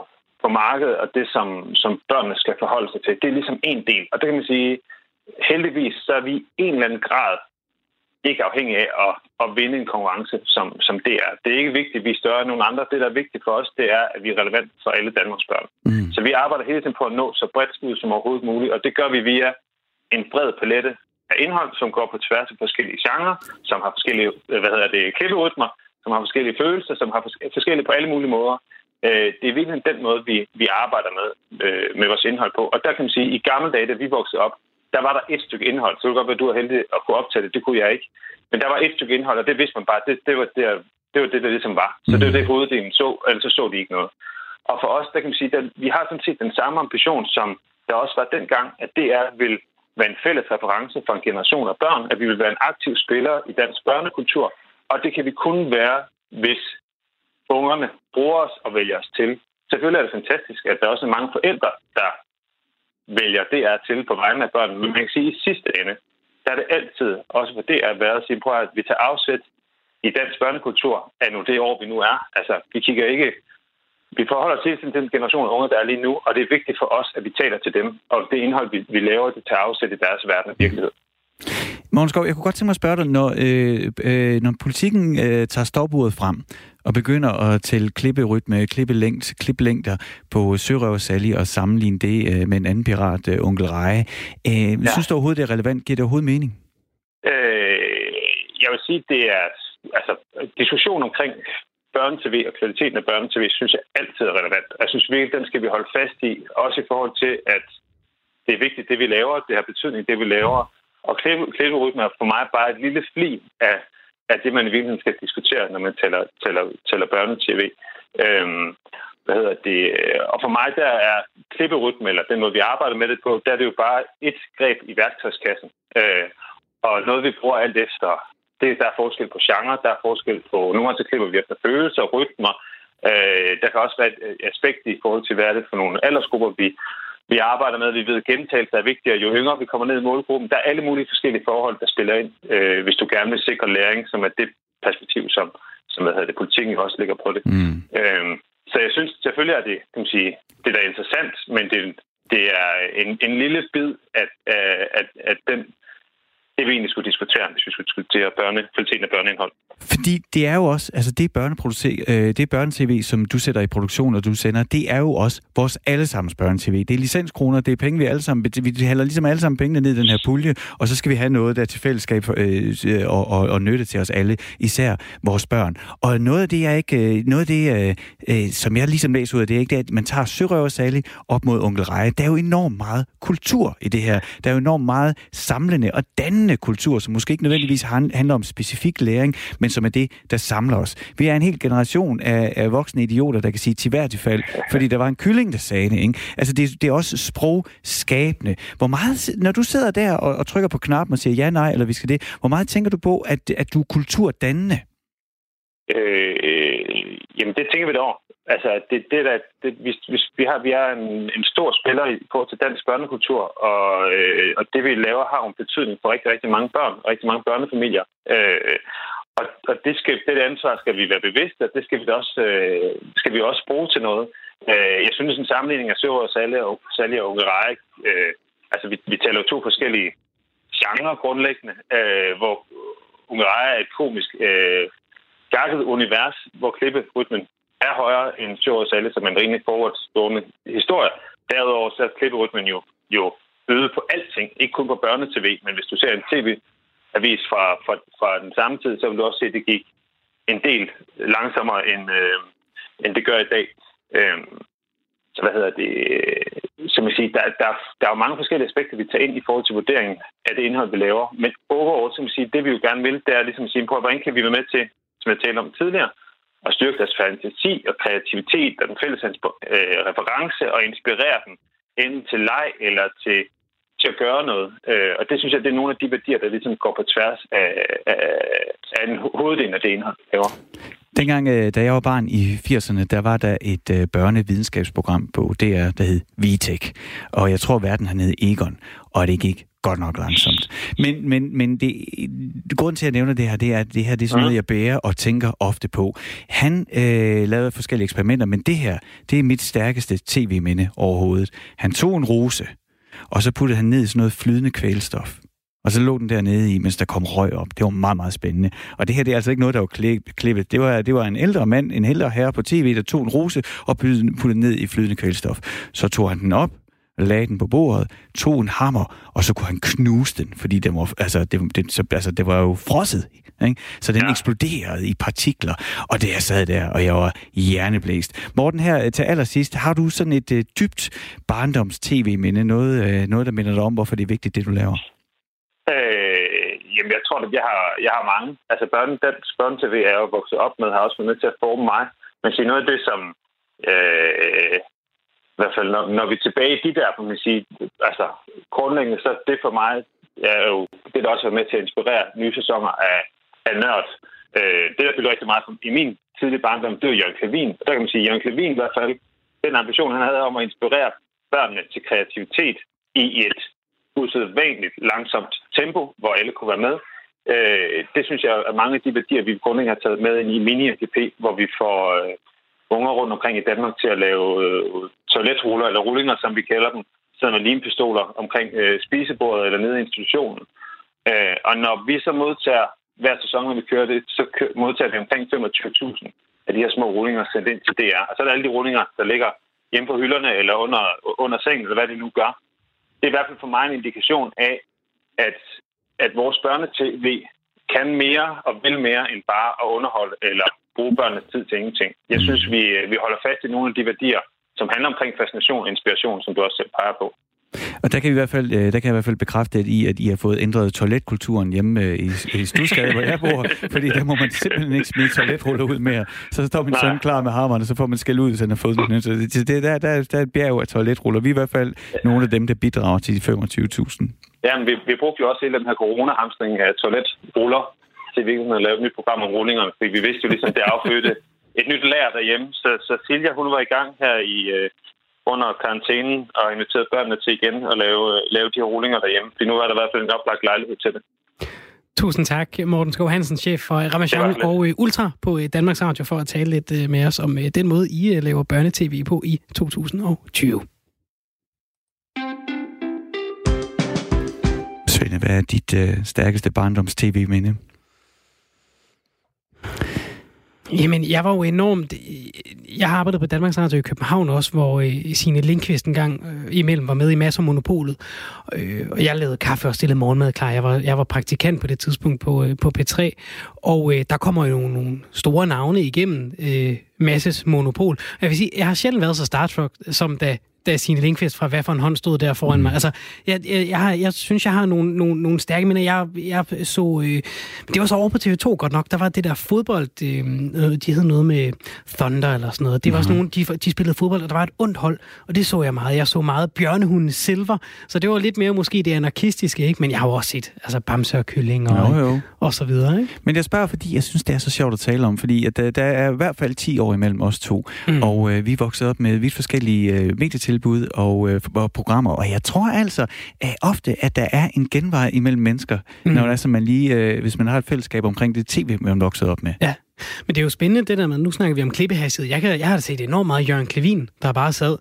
på markedet, og det, som, som børnene skal forholde sig til, det er ligesom en del. Og det kan man sige, heldigvis, så er vi i en eller anden grad ikke afhængig af at, at vinde en konkurrence, som, som det er. Det er ikke vigtigt, at vi er større end nogen andre. Det, der er vigtigt for os, det er, at vi er relevant for alle Danmarks børn. Mm. Så vi arbejder hele tiden på at nå så bredt ud som overhovedet muligt, og det gør vi via en bred palette af indhold, som går på tværs af forskellige genrer, som har forskellige hvad hedder det, klipperytmer, som har forskellige følelser, som har forskellige på alle mulige måder. Øh, det er virkelig den måde, vi, vi arbejder med, øh, med vores indhold på. Og der kan man sige, at i gamle dage, da vi voksede op, der var der et stykke indhold. Så det godt være, at du var heldig at kunne optage det. Det kunne jeg ikke. Men der var et stykke indhold, og det vidste man bare. Det, det, var, det, det var det, der ligesom var. Så det var det, hoveddelen så, ellers så så de ikke noget. Og for os, der kan man sige, at vi har sådan set den samme ambition, som der også var dengang, at det er vil være en fælles reference for en generation af børn, at vi vil være en aktiv spiller i dansk børnekultur, og det kan vi kun være, hvis ungerne bruger os og vælger os til. Selvfølgelig er det fantastisk, at der også er mange forældre, der vælger DR til på vegne af børnene. Men man kan sige, at i sidste ende, der er det altid, også for DR, været at sige, at vi tager afsæt i dansk børnekultur af nu det år, vi nu er. Altså, vi kigger ikke... Vi forholder os til den generation af unge, der er lige nu, og det er vigtigt for os, at vi taler til dem, og det indhold, vi, vi laver, det tager afsæt i deres verden og virkelighed. Mogens jeg kunne godt tænke mig at spørge dig, når, øh, øh, når politikken øh, tager stopuret frem og begynder at tælle klipperytme, klippelængd, klippelængder på Sørøver Sally og sammenligne det øh, med en anden pirat, øh, Onkel Reje. Øh, ja. Synes du overhovedet, det er relevant? Giver det overhovedet mening? Øh, jeg vil sige, det er altså, diskussion omkring børnetv og kvaliteten af børnetv, synes jeg altid er relevant. Jeg synes virkelig, den skal vi holde fast i, også i forhold til, at det er vigtigt, det vi laver, det har betydning, det vi laver, og klipperytme er for mig bare et lille fli af, er det, man i virkeligheden skal diskutere, når man taler, taler, taler børnetv. Øhm, hvad hedder det? Og for mig, der er klipperytme, eller den måde, vi arbejder med det på, der er det jo bare et greb i værktøjskassen. Øh, og noget, vi bruger alt efter. Det, der er forskel på genre, der er forskel på... Nogle gange så klipper vi efter følelser og rytmer. Øh, der kan også være et aspekt i forhold til, hvad er det for nogle aldersgrupper, vi vi arbejder med, vi ved, at gentagelse er vigtigere. Jo yngre vi kommer ned i målgruppen, der er alle mulige forskellige forhold, der spiller ind, øh, hvis du gerne vil sikre læring, som er det perspektiv, som, som hvad hedder det, politikken også ligger på det. Mm. Øh, så jeg synes selvfølgelig, at det, kan man sige, det er interessant, men det, det er en, en lille bid af, af, af, af den det vi egentlig skulle diskutere, hvis vi skulle diskutere børne, kvaliteten af børneindhold. Fordi det er jo også, altså det børne-tv, øh, det børne-tv, som du sætter i produktion, og du sender, det er jo også vores allesammens børne-tv. Det er licenskroner, det er penge, vi alle sammen, vi hælder ligesom alle sammen pengene ned i den her pulje, og så skal vi have noget, der er til fællesskab øh, øh, og, og, og nytte til os alle, især vores børn. Og noget af det, jeg ikke, øh, noget af det, øh, som jeg ligesom læser ud af det, er ikke det, at man tager Sørøver Sally op mod Onkel Reje. Der er jo enormt meget kultur i det her. Der er jo enormt meget samlende og dannende kultur, som måske ikke nødvendigvis handler om specifik læring, men som er det, der samler os. Vi er en hel generation af, af voksne idioter, der kan sige til hvert fald, fordi der var en kylling, der sagde det. Ikke? Altså, det, det er også sprogskabende. Hvor meget, når du sidder der og, og trykker på knappen og siger ja, nej, eller vi skal det, hvor meget tænker du på, at, at du er kulturdannende? Øh, øh, jamen, det tænker vi da over. Altså, det, det der, det, hvis, hvis vi, har, vi er en, en stor spiller i forhold til dansk børnekultur, og, øh, og det vi laver har en betydning for rigtig, rigtig mange børn, rigtig mange børnefamilier. Øh, og, og det, skal, det ansvar skal vi være bevidste, og det skal vi også, øh, skal vi også bruge til noget. Øh, jeg synes, en sammenligning af Søver og Salle og, Salle og Unge øh, altså vi, vi taler jo to forskellige genrer grundlæggende, øh, hvor Unge er et komisk øh, gakket univers, hvor klipperytmen er højere end Sjov alle, som en rimelig forwardstående historie. Derudover så er klipperytmen jo, jo øget på alting, ikke kun på børnetv, men hvis du ser en tv-avis fra, fra, fra den samme tid, så vil du også se, at det gik en del langsommere, end, øh, end det gør i dag. Øh, så hvad hedder det? Som jeg siger, der, der, der er jo mange forskellige aspekter, vi tager ind i forhold til vurderingen af det indhold, vi laver. Men overordnet, som jeg siger, det vi jo gerne vil, det er ligesom at sige, prøv, hvordan kan vi være med til, som jeg talte om tidligere, at styrke deres fantasi og kreativitet og den fælles øh, reference og inspirere dem enten til leg eller til, til at gøre noget. Øh, og det synes jeg, det er nogle af de værdier, der ligesom går på tværs af, af, af en hoveddelen af det indhold, laver. Dengang, øh, da jeg var barn i 80'erne, der var der et øh, børnevidenskabsprogram på DR, der hed Vitek. Og jeg tror, verden han hed Egon. Og det gik godt nok langsomt. Men, men, men det, grunden til, at jeg nævner det her, det er, at det her det er sådan noget, jeg bærer og tænker ofte på. Han øh, lavede forskellige eksperimenter, men det her, det er mit stærkeste tv-minde overhovedet. Han tog en rose, og så puttede han ned i sådan noget flydende kvælstof. Og så lå den dernede i, mens der kom røg op. Det var meget, meget spændende. Og det her, det er altså ikke noget, der var klippet. Det var, det var en ældre mand, en ældre herre på tv, der tog en rose og puttede ned i flydende kvælstof. Så tog han den op, lagde den på bordet, tog en hammer, og så kunne han knuse den, fordi den var, altså, det, det, så, altså, det var jo frosset. Ikke? Så den ja. eksploderede i partikler, og det jeg sad der, og jeg var hjerneblæst. Morten, her til allersidst, har du sådan et uh, dybt barndoms-tv-minde, noget, uh, noget, der minder dig om, hvorfor det er vigtigt, det du laver? Øh, jamen, jeg tror, at jeg har, jeg har mange. Altså, børn, dansk børn-tv er jo vokset op med, har også været nødt til at forme mig. Men sige, noget af det, som øh, i hvert fald, når, når vi er tilbage i de der, kan man sige, altså, grundlæggende, så det for mig er jo det, der også har med til at inspirere nye sæsoner af, af nørd. Øh, det, der fylder rigtig meget i min tidlige barndom, det var Jørgen Klevin. Og der kan man sige, at Jørgen Klevin i hvert fald, den ambition, han havde om at inspirere børnene til kreativitet i et usædvanligt langsomt tempo, hvor alle kunne være med. Øh, det synes jeg er mange af de værdier, vi grundlæggende har taget med ind i mini-AGP, hvor vi får øh, unger rundt omkring i Danmark til at lave øh, toiletruller, eller rullinger, som vi kalder dem, sådan med limpistoler omkring øh, spisebordet eller nede i institutionen. Øh, og når vi så modtager hver sæson, når vi kører det, så modtager vi omkring 25.000 af de her små rullinger sendt ind til DR. Og så er der alle de rullinger, der ligger hjemme på hylderne eller under, under sengen, eller hvad det nu gør det er i hvert fald for mig en indikation af, at, at vores børnetv kan mere og vil mere end bare at underholde eller bruge børnenes tid til ingenting. Jeg mm. synes, vi, vi holder fast i nogle af de værdier, som handler omkring fascination og inspiration, som du også selv peger på. Og der kan, vi i hvert fald, øh, der kan jeg i hvert fald bekræfte at I, at I har fået ændret toiletkulturen hjemme øh, i, i Stusgade, hvor jeg bor, fordi der må man simpelthen ikke smide toiletruller ud mere. Så står min søn klar med hammeren, og så får man skæld ud, hvis han har fået den. Så det, det, der, der, der er et bjerg af toiletruller. Vi er i hvert fald ja. nogle af dem, der bidrager til de 25.000. Ja, men vi, vi brugte jo også hele den her corona-hamstring af toiletruller til vi kunne lave et nyt program om rullingerne, fordi vi vidste jo ligesom, det affødte et nyt lærer derhjemme. Så, så Silja, hun var i gang her i, øh, under karantænen og inviteret børnene til igen at lave, lave de her rullinger derhjemme. For nu er der i hvert fald en oplagt lejlighed til det. Tusind tak, Morten Skov Hansen, chef for Ramachan og øh, Ultra på øh, Danmarks Radio, for at tale lidt øh, med os om den måde, I laver børnetv på i 2020. Svende, hvad er dit øh, stærkeste barndoms-tv-minde? Jamen, jeg var jo enormt... Jeg har arbejdet på Danmarks Radio i København også, hvor øh, Signe Lindqvist engang øh, imellem var med i Masser Monopolet. Øh, og jeg lavede kaffe og stillede morgenmad klar. Jeg var, jeg var praktikant på det tidspunkt på, øh, på P3. Og øh, der kommer jo nogle, nogle store navne igennem øh, Masses Monopol. Jeg vil sige, jeg har sjældent været så Star Trek, som da da Signe Lindqvist fra Hvad for en hånd stod der foran mm. mig. Altså, jeg, jeg, jeg, har, jeg synes, jeg har nogle, nogle, nogle stærke minder. Jeg, jeg så... Øh, det var så over på TV2 godt nok. Der var det der fodbold... Øh, de hed noget med Thunder eller sådan noget. Det var mm. sådan nogle, de, de spillede fodbold, og der var et ondt hold. Og det så jeg meget. Jeg så meget Bjørnehunden Silver. Så det var lidt mere måske det anarkistiske, ikke? Men jeg har jo også set altså, Bamse og Kylling og, jo, jo. og så videre, ikke? Men jeg spørger, fordi jeg synes, det er så sjovt at tale om. Fordi at der, der er i hvert fald 10 år imellem os to. Mm. Og øh, vi voksede op med vidt forskellige øh, medietilbud og, øh, og programmer. Og jeg tror altså at ofte, at der er en genvej imellem mennesker, mm. når det er, så man lige, øh, hvis man har et fællesskab omkring det tv, man vokset op med. Ja. Men det er jo spændende, det der med, nu snakker vi om klippehastighed. Jeg, kan, jeg har set enormt meget Jørgen Klevin, der bare sad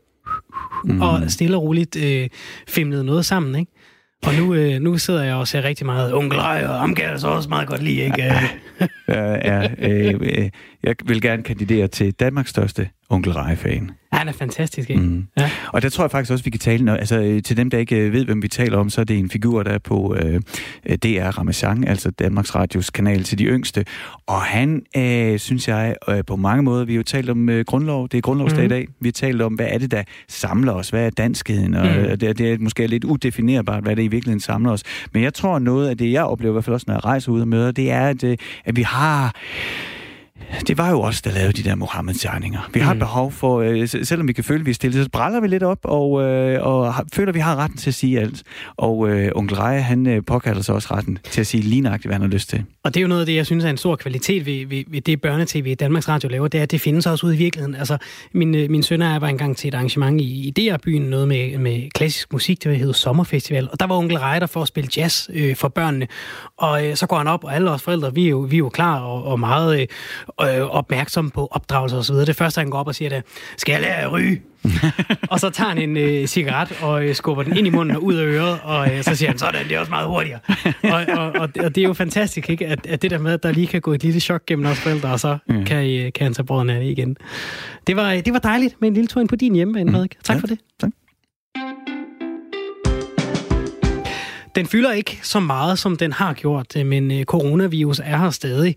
mm. og stille og roligt øh, filmede noget sammen, ikke? Og nu, øh, nu sidder jeg og ser rigtig meget onkel Rej, og ham kan jeg så også meget godt lide, ikke? ja, ja øh, øh, jeg vil gerne kandidere til Danmarks største onkel Rej-fan. Han er fantastisk, ikke? Mm. Ja. Og der tror jeg faktisk også, vi kan tale, når, altså øh, til dem, der ikke øh, ved, hvem vi taler om, så er det en figur, der er på øh, DR Ramazan, altså Danmarks Radios kanal til de yngste. Og han, øh, synes jeg, øh, på mange måder, vi har jo talt om øh, grundlov, det er grundlovsdag mm. i dag, vi har talt om, hvad er det, der samler os, hvad er danskheden, og mm. det, det er måske lidt udefinerbart, hvad det i virkeligheden samler os. Men jeg tror, noget af det, jeg oplever, i hvert fald også, når jeg rejser ud og møder, det er, at, at vi har det var jo os, der lavede de der Mohammed-tegninger. Vi har mm. behov for, øh, selvom vi kan føle, at vi er stille, så brænder vi lidt op, og, øh, og har, føler, at vi har retten til at sige alt. Og øh, onkel Reje, han øh, påkalder sig også retten til at sige lige nøjagtigt, hvad han har lyst til. Og det er jo noget af det, jeg synes er en stor kvalitet ved, ved, ved det børnetv, Danmarks Radio laver, det er, at det findes også ude i virkeligheden. Altså, min, øh, min søn og jeg var engang til et arrangement i, i DR-byen, noget med, med klassisk musik, det hed Sommerfestival, og der var onkel Reje der for at spille jazz øh, for børnene. Og øh, så går han op, og alle os forældre, vi er jo, vi er jo klar og, og meget øh, øh opmærksomme på opdragelse og så videre. Det første, han går op og siger, det skal jeg lære at ryge? og så tager han en øh, cigaret og øh, skubber den ind i munden og ud af øret, og øh, så siger han, sådan, det er også meget hurtigere. og, og, og, og det er jo fantastisk, ikke? At, at det der med, at der lige kan gå et lille chok gennem os forældre, og så mm. kan, I, kan han tage brødrene af det igen. Det var, det var dejligt med en lille tur ind på din hjemmebane, Frederik. Tak ja, for det. Tak. Den fylder ikke så meget, som den har gjort, øh, men øh, coronavirus er her stadig.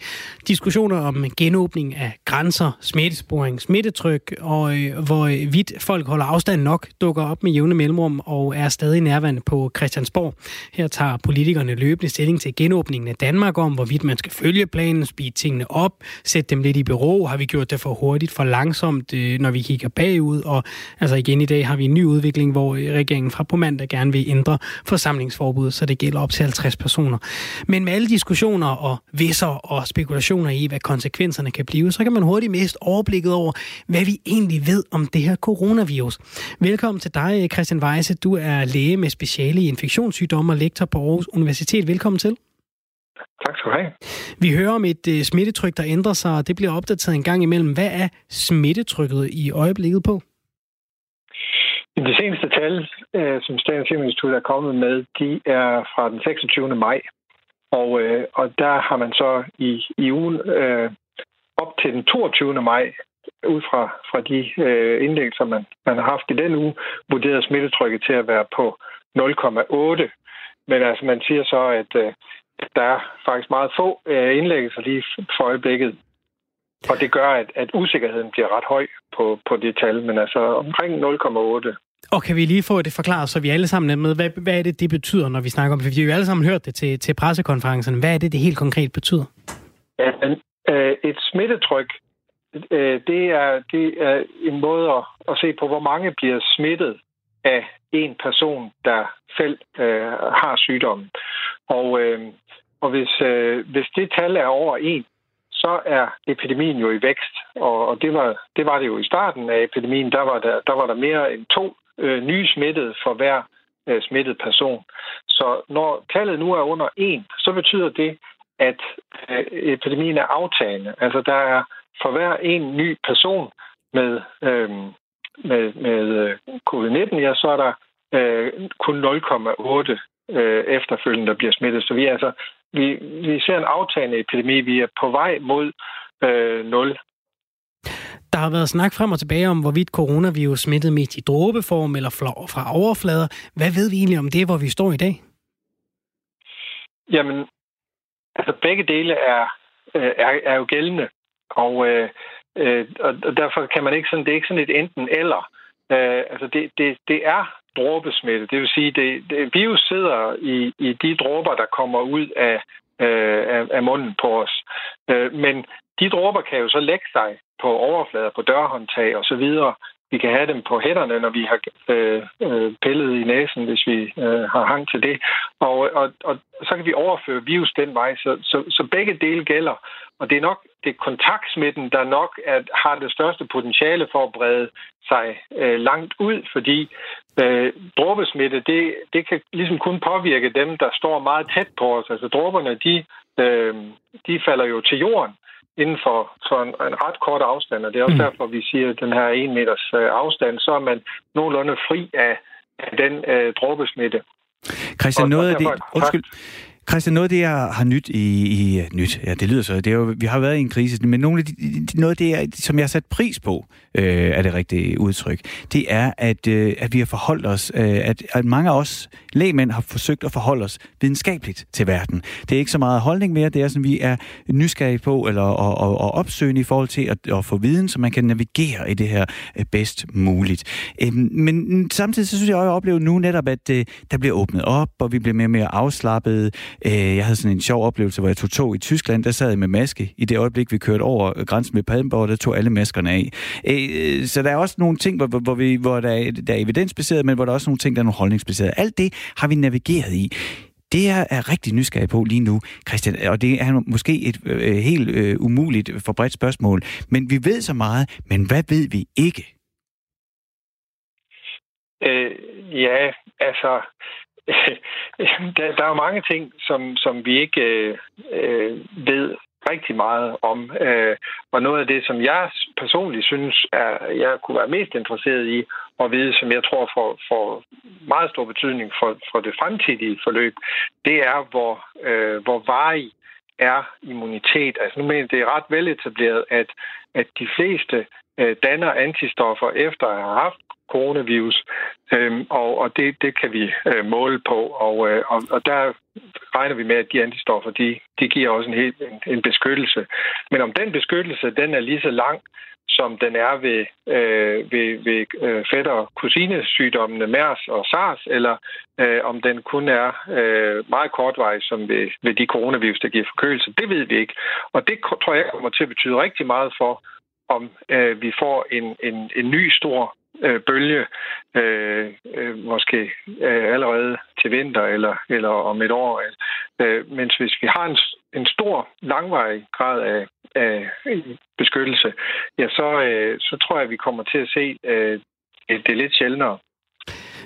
Diskussioner om genåbning af grænser, smittesporing, smittetryk og øh, hvor øh, vidt folk holder afstand nok, dukker op med jævne mellemrum og er stadig nærværende på Christiansborg. Her tager politikerne løbende stilling til genåbningen af Danmark om, hvorvidt man skal følge planen, speede tingene op, sætte dem lidt i bero. Har vi gjort det for hurtigt, for langsomt, når vi kigger bagud? Og altså igen i dag har vi en ny udvikling, hvor regeringen fra på mandag gerne vil ændre forsamlingsforbud så det gælder op til 50 personer. Men med alle diskussioner og visser og spekulationer i, hvad konsekvenserne kan blive, så kan man hurtigt miste overblikket over, hvad vi egentlig ved om det her coronavirus. Velkommen til dig, Christian Weise. Du er læge med speciale i infektionssygdomme og lektor på Aarhus Universitet. Velkommen til. Tak skal du have. Vi hører om et uh, smittetryk, der ændrer sig, og det bliver opdateret en gang imellem. Hvad er smittetrykket i øjeblikket på? De seneste tal, øh, som Statens Serum Institut er kommet med, de er fra den 26. maj. Og, øh, og der har man så i, i ugen øh, op til den 22. maj, ud fra, fra de øh, indlæggelser, man, man har haft i den uge, vurderet smittetrykket til at være på 0,8. Men altså, man siger så, at øh, der er faktisk meget få øh, indlæggelser lige for øjeblikket. Og det gør, at, at usikkerheden bliver ret høj på, på det tal, men altså omkring 0,8. Og kan vi lige få det forklaret, så vi alle sammen er med, hvad, hvad er det, det betyder, når vi snakker om det? For vi har jo alle sammen hørt det til, til pressekonferencen. Hvad er det, det helt konkret betyder? Ja, øh, et smittetryk, øh, det, er, det er en måde at, at se på, hvor mange bliver smittet af en person, der selv øh, har sygdommen. Og, øh, og hvis, øh, hvis det tal er over en, så er epidemien jo i vækst. Og, og det, var, det var det jo i starten af epidemien. Der var der, der, var der mere end to øh, nye smittede for hver øh, smittet person. Så når tallet nu er under en, så betyder det, at øh, epidemien er aftagende. Altså der er for hver en ny person med, øh, med, med øh, covid-19, ja, så er der øh, kun 0,8 øh, efterfølgende, der bliver smittet. Så vi, altså, vi, vi ser en aftagende epidemi. Vi er på vej mod øh, 0. Der har været snak frem og tilbage om, hvorvidt coronavirus smittede mest i dråbeform eller fra overflader. Hvad ved vi egentlig om det, hvor vi står i dag? Jamen, altså begge dele er, øh, er, er jo gældende. Og, øh, øh, og derfor kan man ikke sådan, det er ikke sådan et enten eller. Øh, altså det, det, det er dråbesmitte. Det vil sige, det, det virus sidder i, i de dråber, der kommer ud af, øh, af, af munden på os. Øh, men de dråber kan jo så lægge sig på overflader, på dørhåndtag og så videre. Vi kan have dem på hænderne, når vi har øh, øh, pillet i næsen, hvis vi øh, har hang til det. Og, og, og så kan vi overføre virus den vej. Så, så, så begge dele gælder. Og det er nok det er kontaktsmitten, der nok er, har det største potentiale for at brede sig øh, langt ud, fordi øh, dråbesmitte, det, det kan ligesom kun påvirke dem, der står meget tæt på os. Altså dråberne, de, øh, de falder jo til jorden inden for, for en, en ret kort afstand, og det er også mm. derfor, vi siger, at den her 1 meters øh, afstand, så er man nogenlunde fri af, af den øh, dråbesmitte. Christian, noget af det... Undskyld. Christian, noget af det, jeg har nyt i, i nyt, ja, det lyder så, det er jo, vi har været i en krise, men nogle af de, noget af det, som jeg har sat pris på, øh, er det rigtige udtryk, det er, at, øh, at vi har forholdt os, øh, at, at mange af os lægmænd har forsøgt at forholde os videnskabeligt til verden. Det er ikke så meget holdning mere, det er sådan, vi er nysgerrige på, eller og, og, og opsøgende i forhold til at, at få viden, så man kan navigere i det her øh, bedst muligt. Øh, men samtidig så synes jeg også, at jeg oplever nu netop, at øh, der bliver åbnet op, og vi bliver mere og mere afslappet, Øh, jeg havde sådan en sjov oplevelse, hvor jeg tog tog i Tyskland. Der sad jeg med maske. I det øjeblik, vi kørte over grænsen med Paddenborg, der tog alle maskerne af. Øh, så der er også nogle ting, hvor, hvor, vi, hvor der, er, der er evidensbaseret, men hvor der er også nogle ting, der er nogle holdningsbaseret. Alt det har vi navigeret i. Det jeg er rigtig nysgerrig på lige nu, Christian, og det er måske et øh, helt øh, umuligt for bredt spørgsmål, men vi ved så meget, men hvad ved vi ikke? Øh, ja, altså, der, der er jo mange ting, som, som vi ikke øh, øh, ved rigtig meget om. Øh, og noget af det, som jeg personligt synes, er, jeg kunne være mest interesseret i at vide, som jeg tror får, får meget stor betydning for, for det fremtidige forløb, det er, hvor, øh, hvor varig er immunitet. Altså nu mener det er ret veletableret, at, at de fleste øh, danner antistoffer efter at have haft coronavirus, øhm, og, og det, det kan vi øh, måle på, og, øh, og, og der regner vi med, at de antistoffer, de, de giver også en, helt, en, en beskyttelse. Men om den beskyttelse, den er lige så lang, som den er ved, øh, ved, ved øh, fætter- og kusinesygdommene MERS og SARS, eller øh, om den kun er øh, meget kortvarig, som ved, ved de coronavirus, der giver forkølelse. Det ved vi ikke. Og det tror jeg kommer til at betyde rigtig meget for, om øh, vi får en, en, en ny stor øh, bølge, øh, øh, måske øh, allerede til vinter eller, eller om et år. Øh, mens hvis vi har en, en stor, langvarig grad af, af beskyttelse, ja, så, øh, så tror jeg, at vi kommer til at se øh, det, er lidt sjældnere.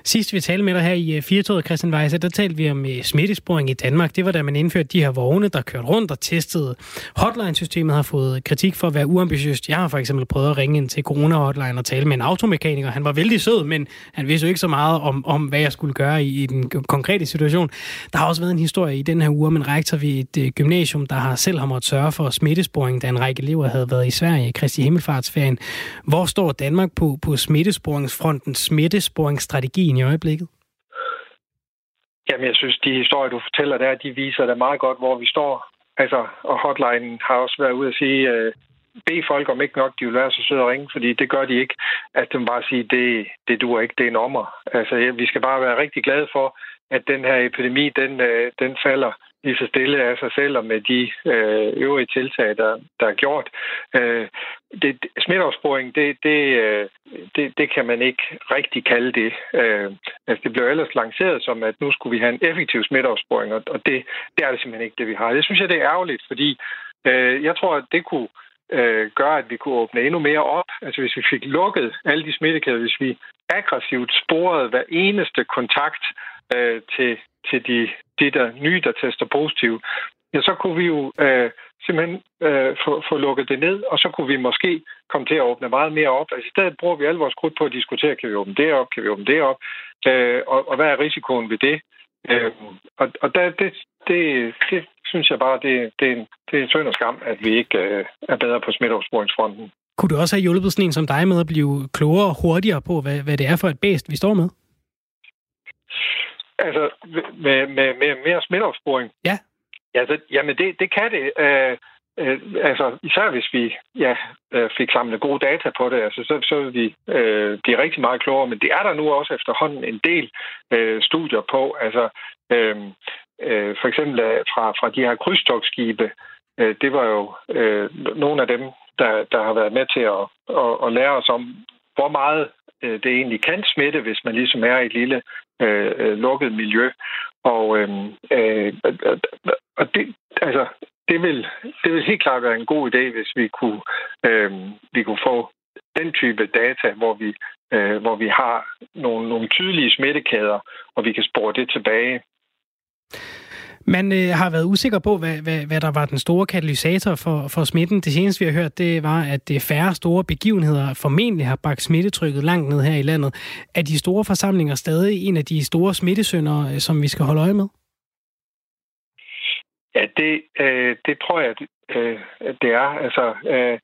Sidst vi talte med dig her i øh, Firtoget, Christian Weisse, der talte vi om øh, smittesporing i Danmark. Det var da man indførte de her vogne, der kørte rundt og testede. Hotline-systemet har fået kritik for at være uambitiøst. Jeg har for eksempel prøvet at ringe ind til corona-hotline og tale med en automekaniker. Han var vældig sød, men han vidste jo ikke så meget om, om hvad jeg skulle gøre i, i den konkrete situation. Der har også været en historie i den her uge om en rektor ved et øh, gymnasium, der har selv har måttet sørge for smittesporing, da en række elever havde været i Sverige i Kristi Himmelfartsferien. Hvor står Danmark på, på smittesporingsfronten, krigen i øjeblikket? Jamen, jeg synes, de historier, du fortæller der, de viser da meget godt, hvor vi står. Altså, og hotline har også været ude at sige, øh, bede folk om ikke nok, de vil være så søde at ringe, fordi det gør de ikke. At de bare sige, det, det duer ikke, det er en ommer. Altså, ja, vi skal bare være rigtig glade for, at den her epidemi, den, øh, den falder lige så stille af sig selv og med de øh, øvrige tiltag, der, der er gjort. Øh, det, smitteopsporing, det, det, øh, det, det kan man ikke rigtig kalde det. Øh, altså det blev ellers lanceret som, at nu skulle vi have en effektiv smitteopsporing, og, og det, det er det simpelthen ikke, det vi har. Det synes jeg, det er ærgerligt, fordi øh, jeg tror, at det kunne øh, gøre, at vi kunne åbne endnu mere op. Altså hvis vi fik lukket alle de smittekæder, hvis vi aggressivt sporede hver eneste kontakt øh, til, til de, de der nye, der tester positivt, ja, så kunne vi jo øh, simpelthen øh, få, få lukket det ned, og så kunne vi måske komme til at åbne meget mere op. Altså i stedet bruger vi al vores krudt på at diskutere, kan vi åbne det op, kan vi åbne det op, øh, og, og hvad er risikoen ved det? Øh, og og der, det, det, det synes jeg bare, det, det, det er synd og skam, at vi ikke øh, er bedre på smitteopsporingsfronten. Kunne du også have hjulpet sådan en som dig med at blive klogere og hurtigere på, hvad, hvad det er for et bæst, vi står med? Altså, med, med, med mere smitteopsporing? Ja. Altså, jamen, det, det kan det. Øh, øh, altså, især hvis vi ja, øh, fik samlet gode data på det, altså, så, så vil vi øh, blive rigtig meget klogere. Men det er der nu også efterhånden en del øh, studier på. Altså, øh, øh, for eksempel øh, fra, fra de her krydstogsskibe, øh, det var jo øh, nogle af dem, der, der har været med til at, at, at lære os om, hvor meget øh, det egentlig kan smitte, hvis man ligesom er i et lille øh, øh lukket miljø. Og, øh, øh, og det, altså, det, vil, det vil helt klart være en god idé, hvis vi kunne, øh, vi kunne få den type data, hvor vi, øh, hvor vi har nogle, nogle tydelige smittekæder, og vi kan spore det tilbage. Man øh, har været usikker på, hvad, hvad, hvad der var den store katalysator for, for smitten. Det seneste, vi har hørt, det var, at det færre store begivenheder formentlig har bragt smittetrykket langt ned her i landet. Er de store forsamlinger stadig en af de store smittesønder, øh, som vi skal holde øje med? Ja, det, øh, det tror jeg, det, øh, det er. Altså, øh,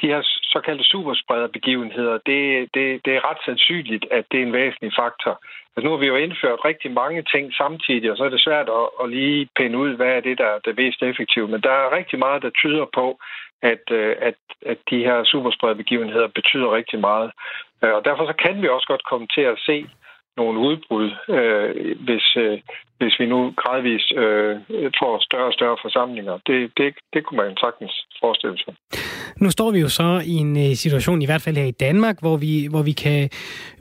de her såkaldte supersprederbegivenheder, det, det, det er ret sandsynligt, at det er en væsentlig faktor. Altså nu har vi jo indført rigtig mange ting samtidig, og så er det svært at, at lige pinde ud, hvad er det, der er det mest effektive. Men der er rigtig meget, der tyder på, at, øh, at, at de her supersprederbegivenheder betyder rigtig meget. Øh, og derfor så kan vi også godt komme til at se nogle udbrud, øh, hvis, øh, hvis vi nu gradvist øh, får større og større forsamlinger. Det, det, det kunne man sagtens forestille sig. Nu står vi jo så i en øh, situation, i hvert fald her i Danmark, hvor vi, hvor vi kan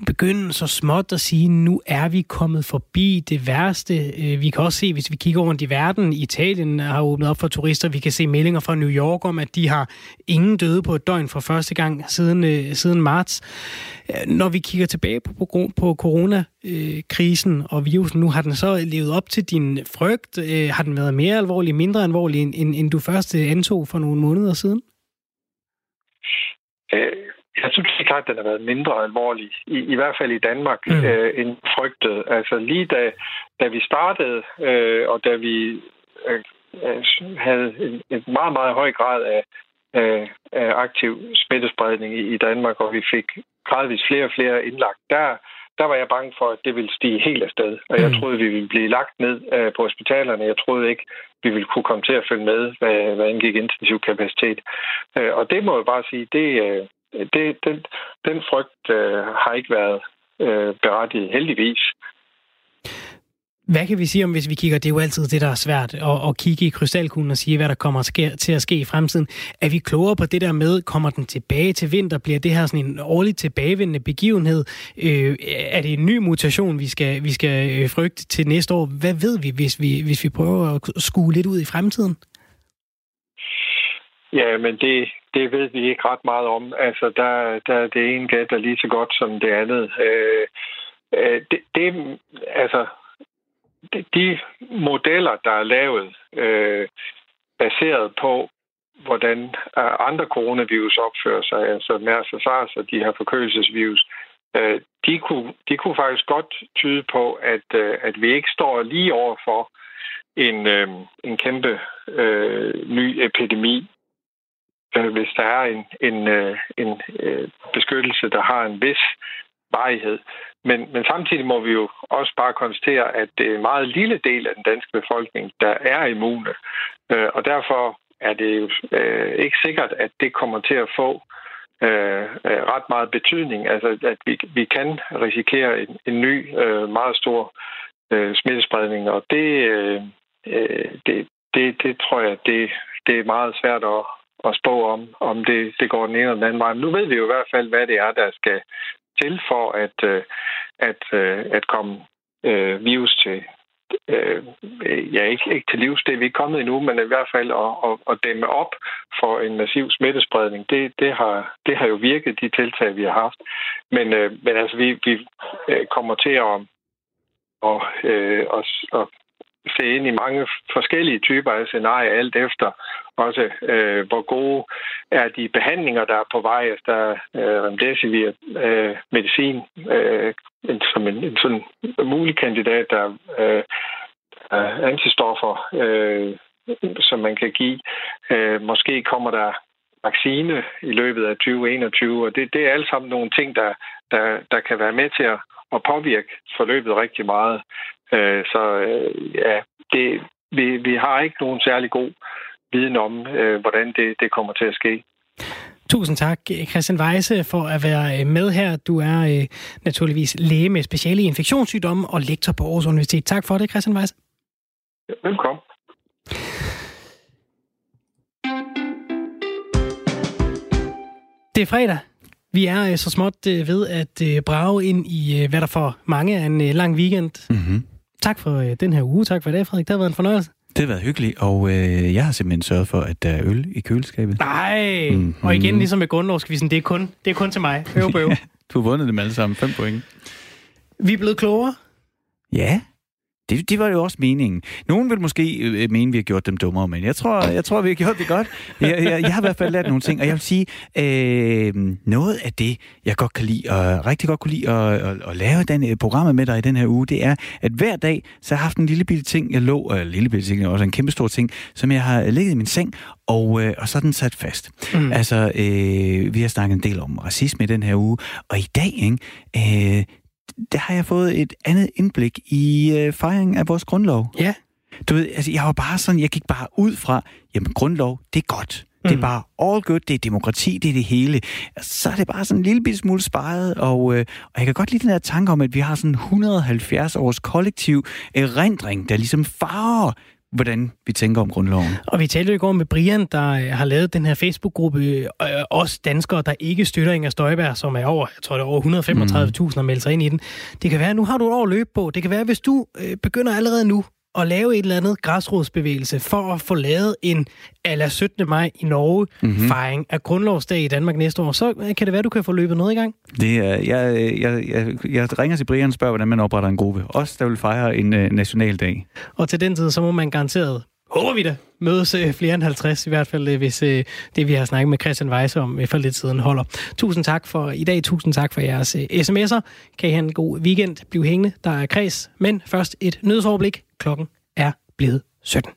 begynde så småt at sige, nu er vi kommet forbi det værste. Øh, vi kan også se, hvis vi kigger rundt i verden, Italien har åbnet op for turister, vi kan se meldinger fra New York om, at de har ingen døde på et døgn for første gang siden, øh, siden marts. Når vi kigger tilbage på, på, på coronakrisen og virusen nu, har den så levet op til din frygt? Har den været mere alvorlig, mindre alvorlig, end, end du først antog for nogle måneder siden? Øh, jeg synes det er klart, at den har været mindre alvorlig, i, i hvert fald i Danmark, mm. øh, end frygtet. Altså lige da, da vi startede, øh, og da vi øh, øh havde en, en meget, meget høj grad af, af, af aktiv smittespredning i, i Danmark, og vi fik gradvist flere og flere indlagt, der, der var jeg bange for, at det ville stige helt afsted. Og jeg mm. troede, vi ville blive lagt ned øh, på hospitalerne. Jeg troede ikke, vi ville kunne komme til at følge med, hvad, hvad angik intensiv kapacitet. Øh, og det må jeg bare sige, det, øh, det, den, den frygt har ikke været berettiget, heldigvis. Hvad kan vi sige om, hvis vi kigger, det er jo altid det, der er svært, at, at kigge i krystalkuglen og sige, hvad der kommer til at ske i fremtiden. Er vi klogere på det der med, kommer den tilbage til vinter? Bliver det her sådan en årligt tilbagevendende begivenhed? Øh, er det en ny mutation, vi skal, vi skal øh, frygte til næste år? Hvad ved vi, hvis vi, hvis vi prøver at skue lidt ud i fremtiden? Ja, men det, det ved vi ikke ret meget om. Altså, der, der det ene gæt, der lige så godt som det andet. Øh, øh det, det, altså, de modeller, der er lavet, øh, baseret på, hvordan øh, andre coronavirus opfører sig, altså MERS og SARS og de her forkølelsesvirus, øh, de, kunne, de kunne faktisk godt tyde på, at, øh, at vi ikke står lige over for en, øh, en kæmpe øh, ny epidemi. Øh, hvis der er en, en, øh, en øh, beskyttelse, der har en vis varighed. Men, men samtidig må vi jo også bare konstatere, at det er en meget lille del af den danske befolkning, der er immune. Øh, og derfor er det jo øh, ikke sikkert, at det kommer til at få øh, øh, ret meget betydning. Altså, at vi, vi kan risikere en, en ny, øh, meget stor øh, smittespredning, og det, øh, øh det, det, det tror jeg, det, det er meget svært at, at spå om, om det, det går den ene eller den anden vej. Men nu ved vi jo i hvert fald, hvad det er, der skal til for at, øh, at, øh, at komme øh, virus til, øh, ja, ikke, ikke til livs, det er vi ikke kommet endnu, men i hvert fald at, at, at dæmme op for en massiv smittespredning, det, det, har, det har jo virket, de tiltag, vi har haft. Men, øh, men altså, vi, vi øh, kommer til at, og, øh, og, og se ind i mange forskellige typer af scenarier, alt efter også, øh, hvor gode er de behandlinger, der er på vej. efter der øh, remdesivir øh, medicin øh, som en, en sådan mulig kandidat, der øh, er antistoffer, øh, som man kan give. Øh, måske kommer der vaccine i løbet af 2021, og det, det er alle sammen nogle ting, der, der, der kan være med til at, at påvirke forløbet rigtig meget. Øh, så øh, ja, det, vi, vi har ikke nogen særlig god viden om, øh, hvordan det, det kommer til at ske. Tusind tak, Christian Weise, for at være øh, med her. Du er øh, naturligvis læge med speciale i infektionssygdomme og lektor på Aarhus Universitet. Tak for det, Christian Weise. Velkommen. Det er fredag. Vi er øh, så småt øh, ved at øh, brage ind i, hvad der for mange er en lang weekend. Mm-hmm. Tak for den her uge. Tak for det, Frederik. Det har været en fornøjelse. Det har været hyggeligt, og øh, jeg har simpelthen sørget for, at der er øl i køleskabet. Nej, mm, og igen ligesom med grundlovskvisten, det er kun, det er kun til mig. Øv, øv. du har vundet dem alle sammen. Fem point. Vi er blevet klogere. Ja. Det, det var jo også meningen. Nogen vil måske øh, mene, at vi har gjort dem dummere, men jeg tror, jeg tror vi har gjort det godt. Jeg, jeg, jeg har i hvert fald lært nogle ting, og jeg vil sige, øh, noget af det, jeg godt kan lide, og rigtig godt kunne lide at, at, at lave den, øh, programmet med dig i den her uge, det er, at hver dag, så har jeg haft en lille bitte ting, jeg lå, og lille bitte ting, også en kæmpe stor ting, som jeg har ligget i min seng, og, øh, og så er den sat fast. Mm. Altså, øh, vi har snakket en del om racisme i den her uge, og i dag, ikke, øh, der har jeg fået et andet indblik i øh, fejringen af vores grundlov. Ja. Du ved, altså, jeg var bare sådan, jeg gik bare ud fra, jamen grundlov, det er godt. Det er mm. bare all good, det er demokrati, det er det hele. Så er det bare sådan en lille smule sparet, og, øh, og jeg kan godt lide den her tanke om, at vi har sådan 170 års kollektiv erindring, der ligesom farver hvordan vi tænker om grundloven. Og vi talte jo i går med Brian, der øh, har lavet den her Facebook-gruppe, øh, os danskere, der ikke støtter Inger Støjberg, som er over, jeg tror det er over 135.000 og meldt sig ind i den. Det kan være, nu har du et år løb på. Det kan være, hvis du øh, begynder allerede nu at lave et eller andet græsrodsbevægelse for at få lavet en ala 17. maj i Norge mm-hmm. fejring af grundlovsdag i Danmark næste år, så kan det være, du kan få løbet noget i gang. Det er, jeg, jeg, jeg, jeg ringer til Brian og spørger, hvordan man opretter en gruppe. Også der vil fejre en uh, nationaldag. Og til den tid, så må man garanteret håber vi da, mødes uh, flere end 50, i hvert fald uh, hvis det, vi har snakket med Christian Weisse om for lidt siden, holder. Tusind tak for i dag, tusind tak for jeres sms'er. Kan I have en god weekend, bliv hængende, der er kreds. Men først et nyhedsoverblik. Klokken er blevet 17.